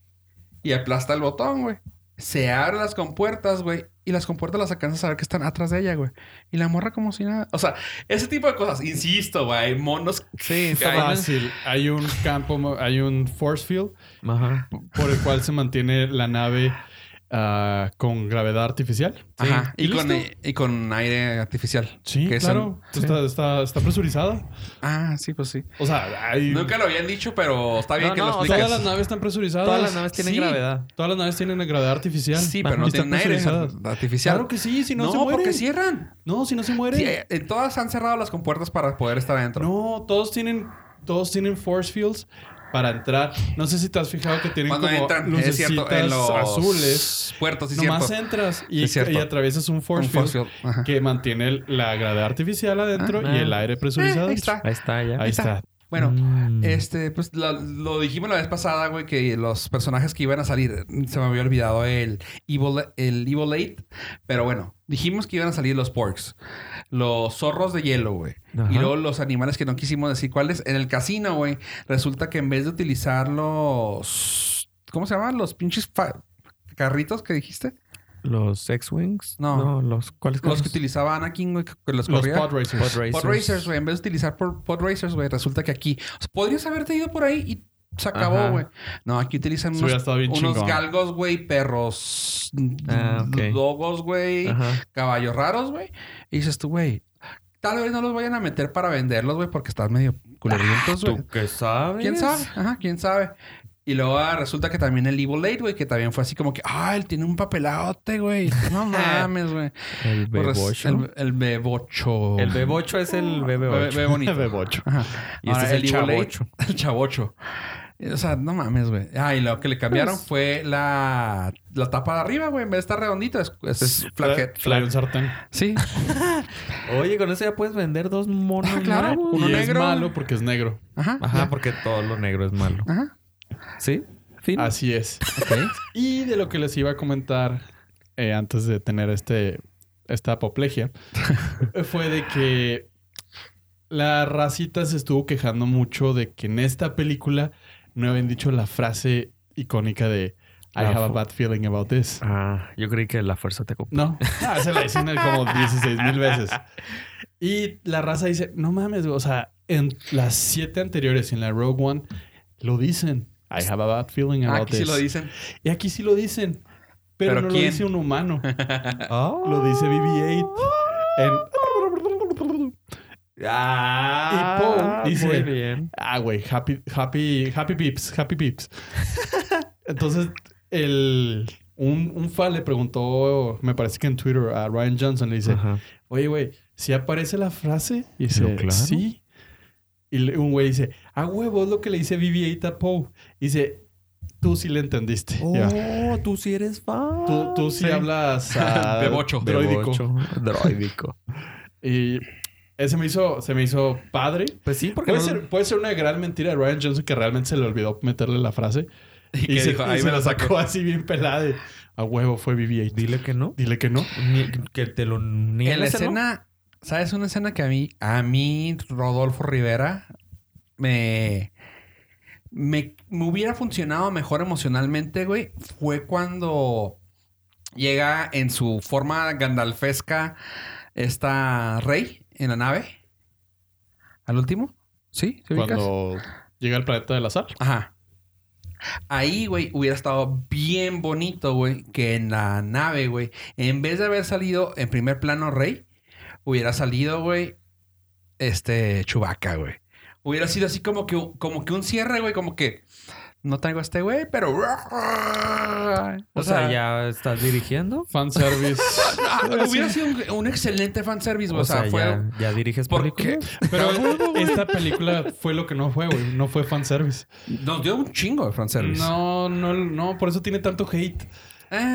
Y aplasta el botón, güey. Se abren las compuertas, güey. Y las compuertas las alcanzas a ver que están atrás de ella, güey. Y la morra como si nada. O sea, ese tipo de cosas. Insisto, güey. Hay monos. Sí, Está está fácil. Hay un campo, hay un force field Ajá. por el cual se mantiene la nave ah, con gravedad artificial. Ajá. ¿Y Y, con, listo? y con aire artificial. Sí, Que claro. son- Está, está, está presurizada. Ah, sí, pues sí. O sea, hay... Nunca lo habían dicho, pero está bien No, que no, lo expliques. Todas las naves están presurizadas. Todas las naves tienen Sí. gravedad. Todas las naves tienen gravedad artificial. Sí, pero no tienen aire artificial. Claro que sí, si no, no, se mueren. porque cierran. No, si no se mueren. Sí, eh, en todas han cerrado las compuertas para poder estar adentro. No, todos tienen, todos tienen force fields para entrar. No sé si te has fijado que tienen Cuando como entran, es lucecitas cierto, en los azules. puertos, sí, Nomás cierto. entras y, Es atraviesas un force, Un force field, field, ajá. que mantiene la gravedad artificial adentro Ah. y el aire presurizado. Eh, ahí está. Ahí está ya. Ahí está. Bueno, Mm. este, pues la- lo dijimos la vez pasada, güey, que los personajes que iban a salir, se me había olvidado el Evil, el Evil Eight, pero bueno, dijimos que iban a salir los porks, los zorros de hielo, güey, y luego los animales que no quisimos decir cuáles. En el casino, güey, resulta que en vez de utilizar los, ¿cómo se llaman? Los pinches carritos que dijiste, Los X-Wings. No. los ¿cuáles los que utilizaba Anakin, güey, que los Los corría. pod racers. Pod racers. Pod Racers, güey. En vez de utilizar por- Pod Racers, güey, resulta que aquí... o sea, podrías haberte ido por ahí y se acabó, güey. No, aquí utilizan unos, galgos, güey, perros, Ah, ok. dogos, güey, caballos raros, güey. Y dices tú, güey, tal vez no los vayan a meter para venderlos, güey, porque están medio culerientos, güey. ¿Tú qué sabes? ¿Quién sabe? Ajá, quién sabe. Y luego ah, resulta que también el Evil Eight, güey, que también fue así como que, ah, él tiene un papeladote, güey. No mames, güey. El Pues, bebocho. El, el bebocho. El bebocho es el bebé bebe bonito. Bebocho. Ajá. Y este Ahora, es el Evil Eight, chavocho. El chavocho. O sea, no mames, güey. Ah, y lo que le cambiaron Pues fue la, la tapa de arriba, güey. En vez de estar redondita, es, es, es flathead. Un sartén. Sí. Oye, con eso ya puedes vender dos monos Ah, claro. nuevos. Uno y negro. es malo porque es negro. Ajá. Ajá, porque todo lo negro es malo. Ajá. ¿Sí? Fin. Así es. Y de lo que les iba a comentar eh, antes de tener este, esta apoplejia fue de que la racita se estuvo quejando mucho de que en esta película no habían dicho la frase icónica de I have a bad feeling about this. Ah, yo creí que la fuerza te compró. No, ah, se la dicen como 16 mil veces. Y la raza dice, no mames, o sea, en las siete anteriores, en la Rogue One, lo dicen. I have a bad feeling Ah, about aquí sí this. lo dicen. Y aquí sí lo dicen. Pero, ¿Pero no quién? lo dice un humano. Oh. Lo dice BB-8. En... Ah, Y Poe dice- Muy bien. Ah, güey. Happy, happy, happy beeps. Happy beeps. Entonces, el... Un, un fan le preguntó, me parece que en Twitter, a Ryan Johnson, le dice, Ajá. oye, güey, ¿si aparece la frase? Y dice, claro. sí. Y un güey dice, ah, huevo, es lo que le dice BB-8 a Poe. Y dice, tú sí le entendiste. Oh, tú sí eres fan. Tú, tú sí, Sí. hablas a Bebocho. droidico. Bebocho. Droidico. Y ese me hizo, se me hizo padre. Pues sí, porque Puede, no- ser, puede ser una gran mentira de Ryan Johnson que realmente se le olvidó meterle la frase. Y, que se, dijo, y ahí se me la lo sacó así bien pelada. de, A huevo fue BB-8. Dile que no. Dile que no. Ni- que te lo niegues, En la ¿no? ¿Sabes? Una escena que a mí, a mí, Rodolfo Rivera, me, me, me hubiera funcionado mejor emocionalmente, güey. Fue cuando llega en su forma gandalfesca esta Rey en la nave. ¿Al último? ¿Sí? Cuando llega al planeta del azar. Ajá. Ahí, güey, hubiera estado bien bonito, güey, que en la nave, güey, en vez de haber salido en primer plano Rey, hubiera salido, güey, este Chubaca, güey. Hubiera sido así como que, un- como que un cierre, güey, como que no traigo a este güey, pero. O sea, ya estás dirigiendo. Fanservice. Ah, hubiera sido un, un excelente fanservice, güey. O sea, fue. ya, ya diriges ¿Por películas. Pero esta película fue lo que no fue, güey. No fue fanservice. Nos dio un chingo de fanservice. No, no, no. Por eso tiene tanto hate.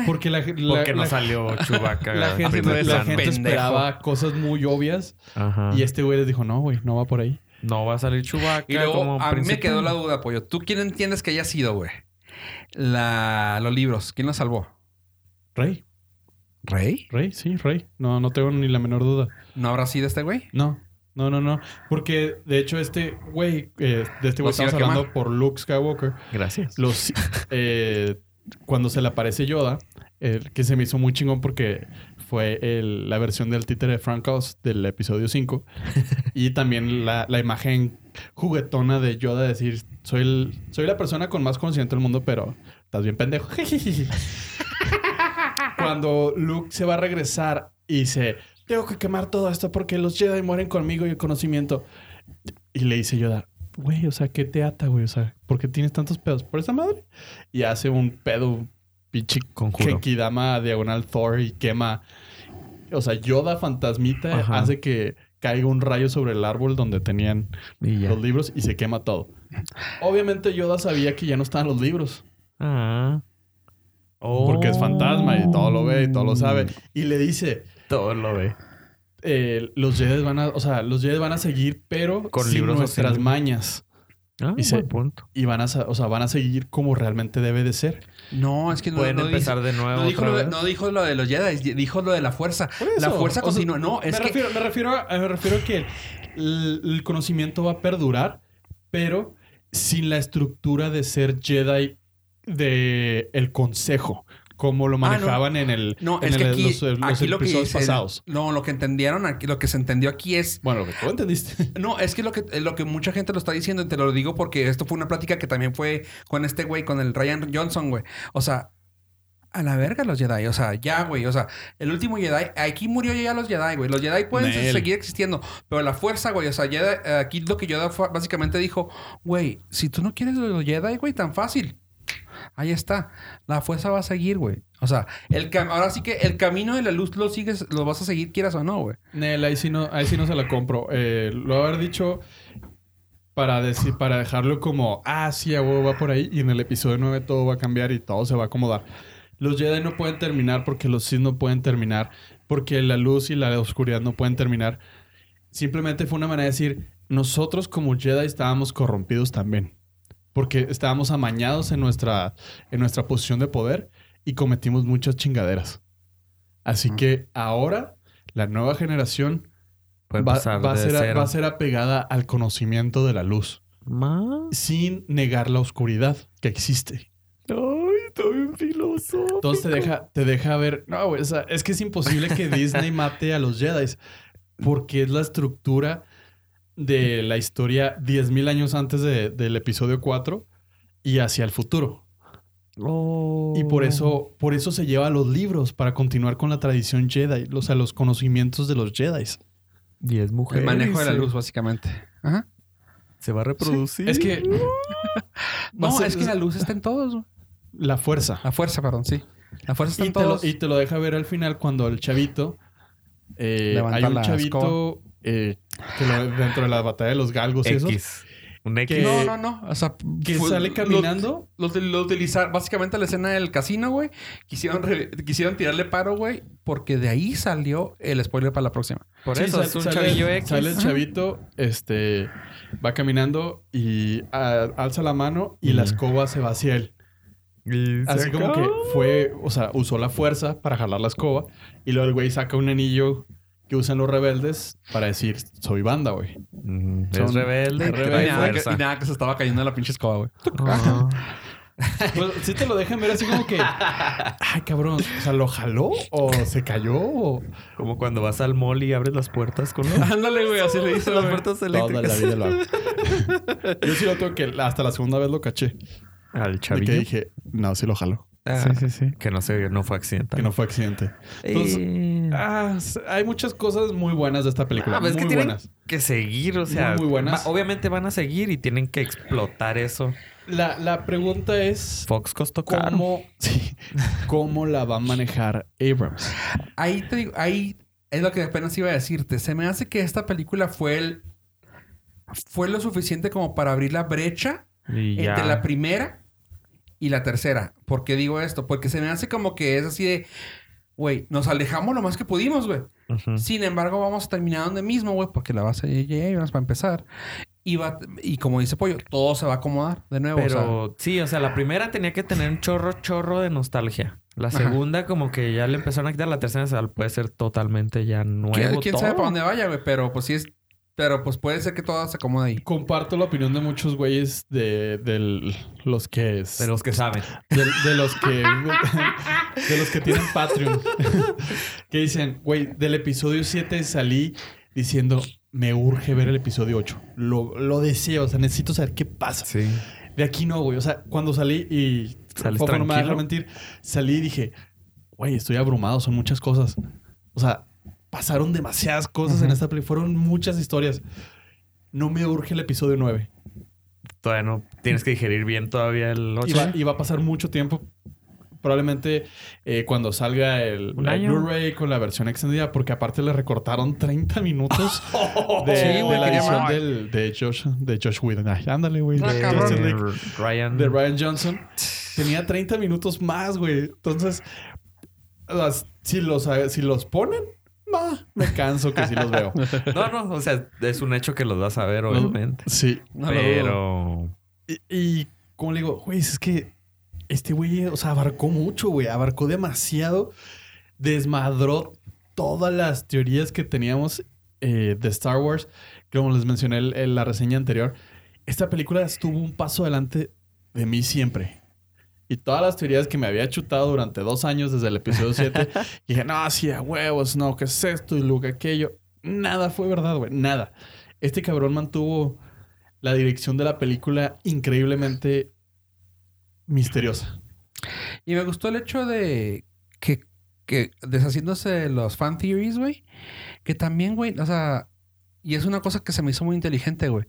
Porque la, la- Porque no la- salió Chubaca. la gente, la gente esperaba cosas muy obvias. Ajá. Y este güey les dijo, no, güey, no va por ahí. No va a salir Chubaca. Y luego como a mí me quedó la duda, pollo. ¿Tú quién entiendes que haya sido, güey? La, los libros. ¿Quién los salvó? Rey, ¿Rey? Rey, sí, Rey. No, no tengo ni la menor duda. ¿No habrá sido este güey? No, no, no, no. Porque de hecho este güey, eh, de este güey estamos hablando por Luke Skywalker. Gracias. Los, eh, cuando se le aparece Yoda, eh, que se me hizo muy chingón porque fue el- la versión del títere de Frank Oz del episodio 5. y también la, la imagen juguetona de Yoda decir, soy, el, soy la persona con más conocimiento del mundo, pero estás bien pendejo. cuando Luke se va a regresar y dice, tengo que quemar todo esto porque los Jedi mueren conmigo y el conocimiento. Y le dice Yoda, güey, o sea, ¿qué te ata, güey? O sea, ¿por qué tienes tantos pedos? ¿Por esa madre? Y hace un pedo, pinche Conjuro. Genkidama diagonal Thor y quema. O sea, Yoda fantasmita Ajá. hace que caiga un rayo sobre el árbol donde tenían los libros y se quema todo. Obviamente Yoda sabía que ya no estaban los libros. Ah. Porque es fantasma y todo lo ve y todo lo sabe. Oh. Y le dice, Todo lo ve. Eh, los Jedi van a, o sea, los Jedi van a seguir, pero Con sin nuestras sin- mañas. Ah, Y se- buen punto. Y van a, o sea, van a seguir como realmente debe de ser. No, es que no, Pueden no empezar dice- de nuevo. no dijo, otra lo de, vez. no dijo lo de los Jedi, dijo lo de la fuerza. La fuerza o sea, continúa. No, es me, que... refiero, me, refiero a, me refiero a que el, el conocimiento va a perdurar, pero sin la estructura de ser Jedi de el consejo, como lo Ah, no. manejaban en el No, en es que el- aquí, los, los aquí lo que episodios pasados. No, lo que entendieron aquí, lo que se entendió aquí es Bueno, lo que tú entendiste. No, es que lo que, lo que mucha gente lo está diciendo, y te lo digo porque esto fue una plática que también fue con este güey, con el Ryan Johnson, güey. O sea, a la verga los Jedi. O sea, ya, güey. O sea, el último Jedi, aquí murió ya los Jedi, güey. Los Jedi pueden Nel. seguir existiendo, pero la fuerza, güey. O sea, Jedi- aquí lo que Yoda fue- básicamente dijo, güey, si tú no quieres los Jedi, güey, tan fácil. Ahí está. La fuerza va a seguir, güey. O sea, el ahora sí que el camino de la luz lo sigues, lo vas a seguir, quieras o no, güey. Nel, ahí sí no, ahí sí no se la compro. Eh, lo haber dicho para decir, para dejarlo como, ah, sí, a va por ahí, y en el episodio 9 todo va a cambiar y todo se va a acomodar. Los Jedi no pueden terminar porque los Sith no pueden terminar, porque la luz y la oscuridad no pueden terminar. Simplemente fue una manera de decir, nosotros como Jedi estábamos corrompidos también. Porque estábamos amañados en nuestra, en nuestra posición de poder y cometimos muchas chingaderas. Así que ahora la nueva generación va, va a ser, cero. va a ser apegada al conocimiento de la luz, sin negar la oscuridad que existe. Ay, está bien filósofo. Entonces te deja, te deja ver. No, güey, o sea, es que es imposible que Disney mate a los Jedi. Porque es la estructura de la historia 10.000 años antes de- del episodio 4 y hacia el futuro. Oh. Y por eso, por eso se lleva los libros para continuar con la tradición Jedi, o sea, los conocimientos de los Jedi. Diez mujeres. El manejo de la luz, básicamente. Ajá. Se va a reproducir. Es que No, ser- es que la luz está en todos, güey. la fuerza. La fuerza, perdón, sí. La fuerza está Y en te, lo, todos. y te lo deja ver al final cuando el chavito. eh, Levanta hay un chavito eh, que lo- dentro de la batalla de los galgos y eso. X. Un X. Que- No, no, no. O sea, Que fue- sale caminando. Lo, lo utilizaron, básicamente la escena del casino, güey. Quisieron, re- quisieron tirarle paro, güey, porque de ahí salió el spoiler para la próxima. Por Sí, eso es un sale, chavillo X. Sale el chavito, este, va caminando y alza la mano y la Ujú. escoba se va hacia él. Y Así como que fue, o sea, usó la fuerza para jalar la escoba y luego el güey saca un anillo que usan los rebeldes para decir, soy banda, güey. Mm, Son- rebelde. y Y rebelde. nada, que, y nada que se estaba cayendo la pinche escoba, güey. Pues sí te lo dejan ver así como que, ay, cabrón, o sea, ¿lo jaló o se cayó? O... Como cuando vas al mall y abres las puertas con los... Ándale, güey, así le hice las puertas Toda la eléctricas. vida lo. Yo sí lo tengo que hasta la segunda vez lo caché. Al chavillo. que dije, no, sí lo jaló. Ah, sí, sí. Que no se no fue accidental. Que no fue accidente. Entonces, Eh, Ah, hay muchas cosas muy buenas de esta película. Ah, pues es muy que tienen buenas. que seguir, o sea, Muy, muy buenas. va- obviamente van a seguir y tienen que explotar eso. La, la pregunta es Fox costó cómo, sí, cómo la va a manejar Abrams. Ahí te digo, ahí es lo que apenas iba a decirte. Se me hace que esta película fue el. Fue lo suficiente como para abrir la brecha Y ya. entre la primera y la tercera. ¿Por qué digo esto? Porque se me hace como que es así de. Güey, nos alejamos lo más que pudimos, güey. Sin embargo, vamos a terminar donde mismo, güey, porque la base. Abrams va a empezar. Y, va, y como dice Pollo, todo se va a acomodar de nuevo. o sea, Pero sí, o sea, la primera tenía que tener un chorro, chorro de nostalgia. La Ajá. segunda, como que ya le empezaron a quitar. La tercera, puede ser totalmente ya nuevo. ¿quién, quién sabe para dónde vaya, güey? Pero pues sí es. Pero pues puede ser que todo se acomode ahí. Comparto la opinión de muchos güeyes de, del- los que es, De los que saben. de, de los que de los que tienen Patreon que dicen, güey, del episodio 7 salí diciendo, me urge ver el episodio 8. Lo, lo deseo, o sea, necesito saber qué pasa. Sí. De aquí no, güey. O sea, cuando salí y ¿Sales no me mentir, salí y dije, güey, estoy abrumado, son muchas cosas. O sea, pasaron demasiadas cosas en Ujú. esta película, fueron muchas historias. No me urge el episodio 9. Todavía no tienes que digerir bien todavía el 8. Y va, y va a pasar mucho tiempo. Probablemente eh, cuando salga el. Blu-ray con la versión extendida, porque aparte le recortaron 30 minutos de, Sí, de güey, la edición del, de Josh, de Josh Whedon. Ay, ándale, güey. De. Ryan. de Ryan Johnson tenía 30 minutos más, güey. Entonces, las- si, los, si los ponen, va, me canso que sí los veo. No, no, o sea, es un hecho que los vas a ver, obviamente. Sí. No lo dudo. Pero. Y, y como le digo, güey, es que este güey, o sea, abarcó mucho, güey. Abarcó demasiado. Desmadró todas las teorías que teníamos eh, de Star Wars. Como les mencioné en- en la reseña anterior. Esta película estuvo un paso adelante de mí siempre. Y todas las teorías que me había chutado durante dos años desde el episodio 7, y dije, no, sí, a huevos, no, ¿qué es esto? Y luego aquello. Nada fue verdad, güey, nada. Este cabrón mantuvo la dirección de la película increíblemente misteriosa. Y me gustó el hecho de que, que deshaciéndose de los fan theories, güey, que también, güey, o sea, y es una cosa que se me hizo muy inteligente, güey.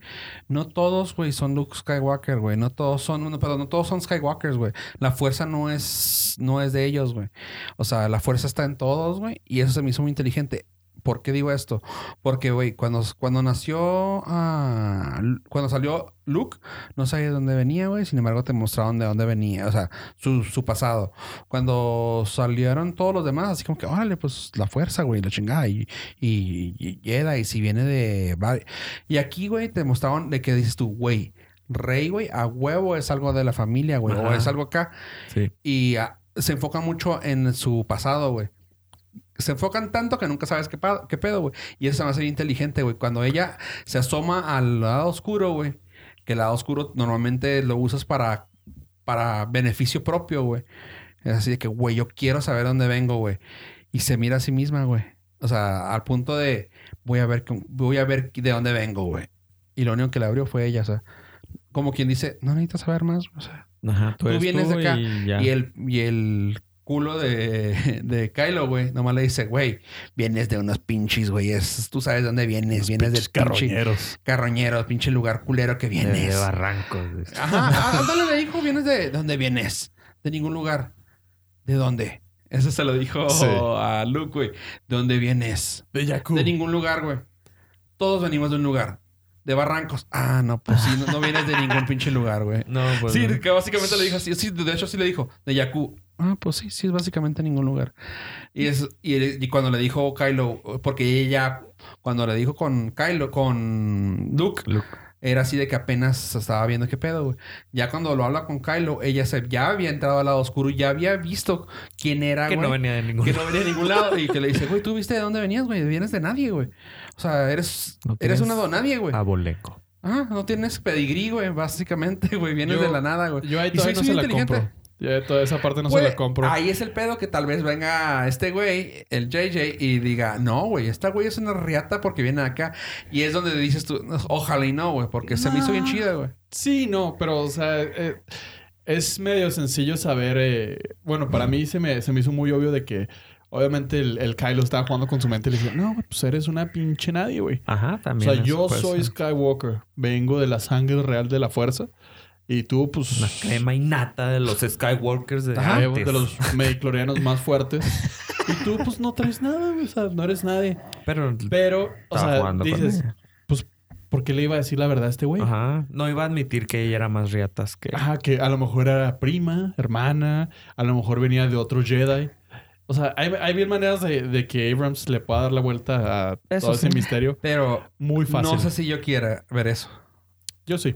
No todos, güey, son Luke Skywalker, güey. No todos son, no, perdón, no todos son Skywalkers, güey. La fuerza no es, no es de ellos, güey. O sea, la fuerza está en todos, güey. Y eso se me hizo muy inteligente. ¿Por qué digo esto? Porque, güey, cuando, cuando nació, ah, cuando salió Luke, no sabía de dónde venía, güey. Sin embargo, te mostraron de dónde venía, o sea, su, su, pasado. Cuando salieron todos los demás, así como que, órale, pues la fuerza, güey, la chingada. Y, y, y, si viene de. Y aquí, güey, te mostraron de que dices tú, güey, rey, güey, a huevo es algo de la familia, güey, o es algo acá. Sí. Y ah, se enfoca mucho en su pasado, güey se enfocan tanto que nunca sabes qué, qué pedo, güey. Y eso se va a ser inteligente, güey. Cuando ella se asoma al lado oscuro, güey, que el lado oscuro normalmente lo usas para, para beneficio propio, güey. Es así de que, güey, yo quiero saber dónde vengo, güey. Y se mira a sí misma, güey. O sea, al punto de, voy a ver, voy a ver de dónde vengo, güey. Y lo único que le abrió fue ella, o sea, como quien dice, no necesitas saber más, o sea, Ajá, tú, vienes de acá y, y, el, y el culo de, de Kylo, güey. Nomás le dice, güey, vienes de unos pinches, güey. Tú sabes dónde vienes. vienes del carroñeros. Carroñeros, pinche lugar culero que vienes. De, barrancos. Ajá. Ah, ándale, le dijo, vienes de... ¿Dónde vienes? De ningún lugar. ¿De dónde? Eso se lo dijo a Luke, güey. ¿De dónde vienes? De Jakku. De ningún lugar, güey. Todos venimos de un lugar. De barrancos. Ah, no, pues sí, no, vienes de ningún pinche lugar, güey. No, pues. Sí, que básicamente le dijo así. Sí, de hecho sí le dijo. De Jakku. Ah, pues sí, sí, es básicamente ningún lugar. Y, es, y, cuando le dijo Kylo, porque ella, cuando le dijo con Kylo, con Luke, era así de que apenas estaba viendo qué pedo, güey. Ya cuando lo habla con Kylo, ella se, ya había entrado al lado oscuro, ya había visto quién era, Que no venía de ningún Que no venía de ningún lado. y que le dice, güey, ¿tú viste de dónde venías, güey? Vienes de nadie, güey. O sea, eres, eres una donadie, güey. Aboleco. Ah, no tienes pedigrí, güey, básicamente, güey. Vienes de la nada, güey. Yo ahí todavía no se la compro. Ya toda esa parte no se la compro. Ahí es el pedo que tal vez venga este güey, el JJ, y diga, no, güey, esta güey es una riata porque viene acá. Y es donde dices tú, ojalá y no, güey, porque se me hizo bien chida, güey. Sí, no, pero, o sea, eh, es medio sencillo saber. Eh, bueno, para mí se me, se me hizo muy obvio de que. Obviamente el, el Kylo estaba jugando con su mente y le dice, no, pues eres una pinche nadie, güey. Ajá, también. O sea, yo soy Skywalker. Vengo de la sangre real de la fuerza. Y tú, pues. Una crema innata de los Skywalkers de, de los mediclorianos más fuertes. y tú, pues, no traes nada, O sea, no eres nadie. Pero. Pero, o sea, dices, pues, ¿por qué le iba a decir la verdad a este güey? Ajá. No iba a admitir que ella era más riatas que. Ajá, que a lo mejor era prima, hermana, a lo mejor venía de otro Jedi. O sea, hay, hay bien maneras de, que Abrams le pueda dar la vuelta a todo ese misterio. Pero. Muy fácil. No sé si yo quiera ver eso. Yo sí.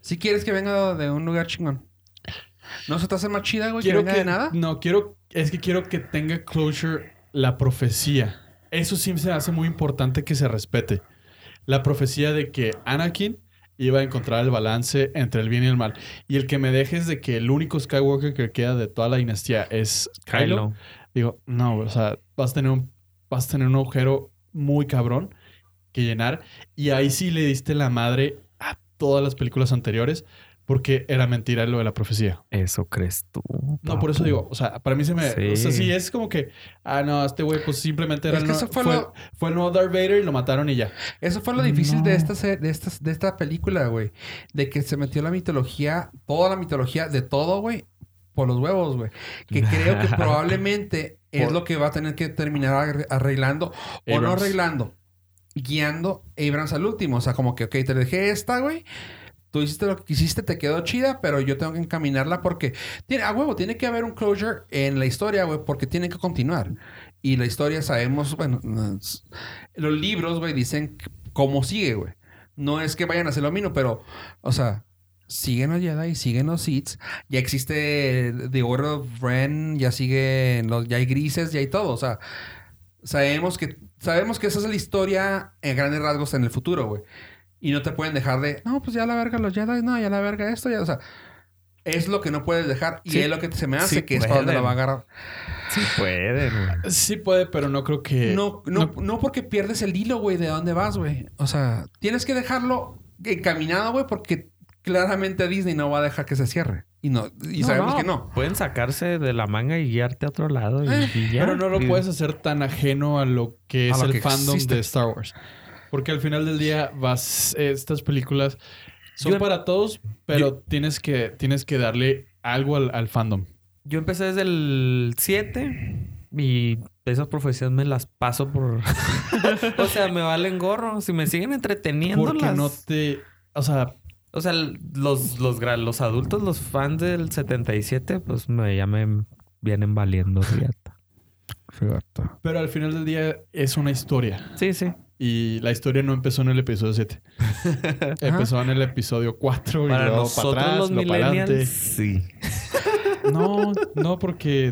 Si quieres que venga de un lugar chingón. ¿No se te hace más chida, güey? Quiero que, de nada. No, quiero. Es que quiero que tenga closure la profecía. Eso sí se hace muy importante que se respete. La profecía de que Anakin iba a encontrar el balance entre el bien y el mal. Y el que me dejes de que el único Skywalker que queda de toda la dinastía es Kylo. Digo, no, o sea, vas a tener un, vas a tener un agujero muy cabrón que llenar. Y ahí sí le diste la madre todas las películas anteriores porque era mentira lo de la profecía. Eso crees tú. No, por eso digo, o sea, para mí se me. O sea, sí, es como que, ah, no, este güey, pues simplemente era. el fue, fue, el nuevo Darth Vader y lo mataron y ya. Eso fue lo difícil de, esta, de, esta, de esta película, güey. De que se metió la mitología, toda la mitología de todo, güey, por los huevos, güey. Que creo que probablemente es lo que va a tener que terminar arreglando o no arreglando guiando Abrams al último. O sea, como que, ok, te dejé esta, güey. Tú hiciste lo que quisiste, te quedó chida, pero yo tengo que encaminarla porque tiene, a huevo, tiene que haber un closure en la historia, güey, porque tiene que continuar. Y la historia sabemos, bueno, los libros, güey, dicen cómo sigue, güey. No es que vayan a hacer lo mismo, pero, o sea, siguen los Jedi, siguen los Sith, ya existe The Order of Ren, ya siguen los, ya hay grises, ya hay todo, o sea, sabemos que sabemos que esa es la historia en grandes rasgos en el futuro, güey. Y no te pueden dejar de, no, pues ya la verga los Jedi, no, ya la verga esto, ya, o sea, es lo que no puedes dejar y es lo que se me hace que es para donde la va a agarrar. Sí puede, güey. Sí puede, pero no creo que. No, no, no, porque pierdes el hilo, güey, de dónde vas, güey. O sea, tienes que dejarlo encaminado, güey, porque claramente Disney no va a dejar que se cierre. Y no, y No, sabemos no, que no. Pueden sacarse de la manga y guiarte a otro lado y, Eh, y ya. Pero no lo Y- puedes hacer tan ajeno a lo que es lo el que fandom existe. de Star Wars. Porque al final del día vas estas películas son Yo- para todos, pero tienes que tienes que darle algo al, al fandom. Yo empecé desde el 7 y esas profecías me las paso por... o sea, me valen gorro. Si me siguen entreteniendo Porque las... no te, o sea, O sea, los, los, los adultos, los fans del 77, pues me, ya me vienen valiendo riata. Fíjate. pero al final del día es una historia Sí, sí. y la historia no empezó en el episodio 7. empezó en el episodio 4 y Para luego nosotros para atrás, los para millennials, adelante. sí. No, no, porque,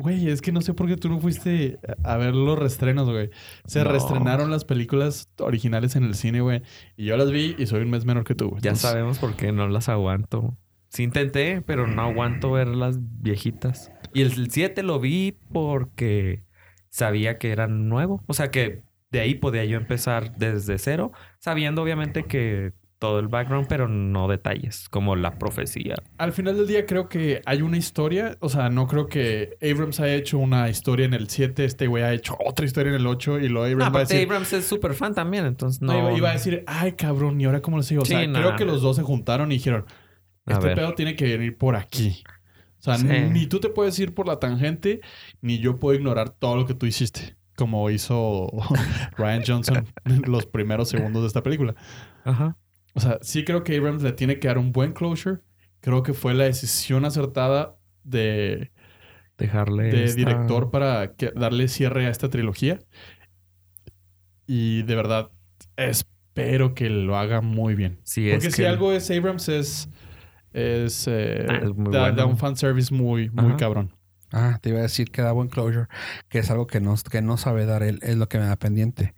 güey, es que no sé por qué tú no fuiste a ver los restrenos, güey. Se No. reestrenaron las películas originales en el cine, güey. Y yo las vi y soy un mes menor que tú, güey. Ya Entonces, sabemos por qué no las aguanto. Sí intenté, pero no aguanto ver las viejitas. Y el 7 lo vi porque sabía que era nuevo. O sea que de ahí podía yo empezar desde cero, sabiendo obviamente que todo el background, pero no detalles, como la profecía. Al final del día creo que hay una historia. O sea, no creo que Abrams haya hecho una historia en el 7. Este güey ha hecho otra historia en el 8 y luego Abrams va a decir... Abrams es súper fan también, entonces No, iba, iba a decir, ay, cabrón, ¿y ahora cómo lo sigo? O Sí, sea, no. creo que los dos se juntaron y dijeron, este pedo tiene que venir por aquí. O sea, Sí. ni tú te puedes ir por la tangente, ni yo puedo ignorar todo lo que tú hiciste, como hizo Ryan Johnson en los primeros segundos de esta película. Ajá. O sea, sí creo que Abrams le tiene que dar un buen closure. Creo que fue la decisión acertada de, Dejarle... de esta- director para que- darle cierre a esta trilogía. Y de verdad, espero que lo haga muy bien. Sí, Porque es si que- algo es Abrams es... Es, eh, Ah, es muy da, bueno. da un fanservice muy, muy Ajá. cabrón. Ah, te iba a decir que da buen closure, que es algo que no, que no sabe dar él, es lo que me da pendiente.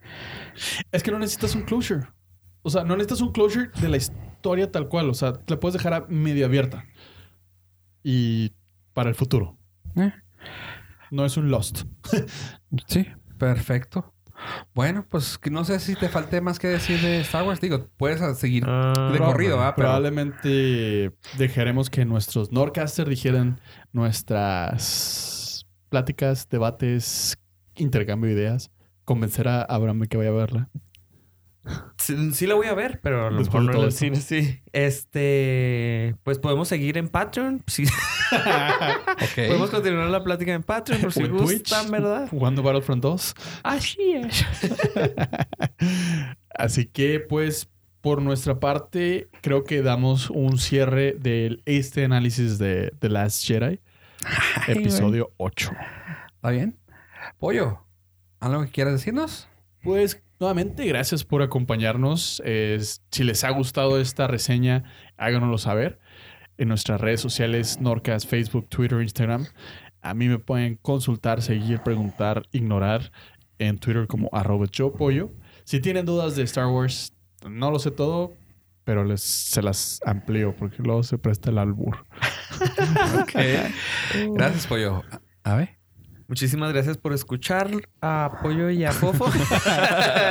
Es que no necesitas un closure. O sea, no necesitas un closure de la historia tal cual. O sea, la puedes dejar a medio abierta. Y para el futuro. Eh. No es un Lost. Sí, perfecto. Bueno, pues que no sé si te falte más que decir de Star Wars. Digo, puedes seguir Ah, de corrido, ¿ah? Pero Probablemente dejaremos que nuestros Nordcasters dijeran nuestras pláticas, debates, intercambio de ideas. Convencer a Abraham de que vaya a verla. Sí, sí la voy a ver, pero a lo Después mejor de no en el cine, sí. Este, pues podemos seguir en Patreon. Sí. ok. Podemos continuar la plática en Patreon por si gustan, ¿verdad? Jugando Battlefront 2. Así es. Así que, pues, por nuestra parte, creo que damos un cierre de este análisis de The Last Jedi, Ay, episodio 8. güey. ¿Está bien? Pollo, ¿algo que quieras decirnos? Pues, nuevamente, gracias por acompañarnos. Si les ha gustado esta reseña, háganoslo saber en nuestras redes sociales, Norcas, Facebook, Twitter, Instagram. A mí me pueden consultar, seguir, preguntar, ignorar en Twitter como arroba yo pollo. Si tienen dudas de Star Wars, no lo sé todo, pero les, se las amplío porque luego se presta el albur. Ok. Gracias, Pollo. A ver. Muchísimas gracias por escuchar a Pollo y a Fofo.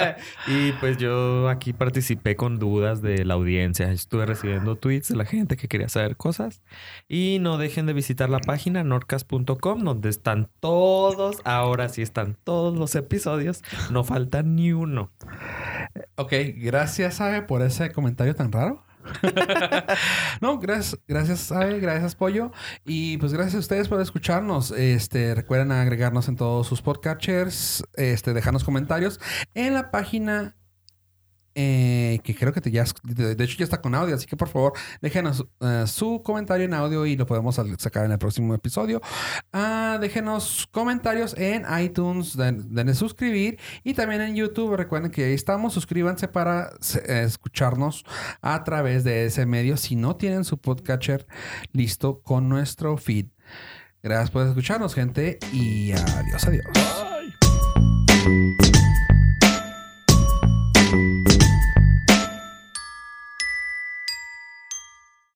y pues yo aquí participé con dudas de la audiencia. Estuve recibiendo tweets de la gente que quería saber cosas. Y no dejen de visitar la página norcas.com donde están todos, ahora sí están todos los episodios. No falta ni uno. Ok, gracias, Abe, por ese comentario tan raro. no, gracias, gracias, Abe, gracias, Pollo. Y pues gracias a ustedes por escucharnos. Este, recuerden agregarnos en todos sus podcatchers, este, dejarnos comentarios en la página. Eh, que creo que te ya, de, hecho ya está con audio, así que por favor déjenos eh, su comentario en audio y lo podemos sacar en el próximo episodio. Ah, déjenos comentarios en iTunes, den- denle suscribir y también en YouTube. Recuerden que ahí estamos. Suscríbanse para eh, escucharnos a través de ese medio si no tienen su podcatcher listo con nuestro feed. Gracias por escucharnos, gente, y adiós, adiós.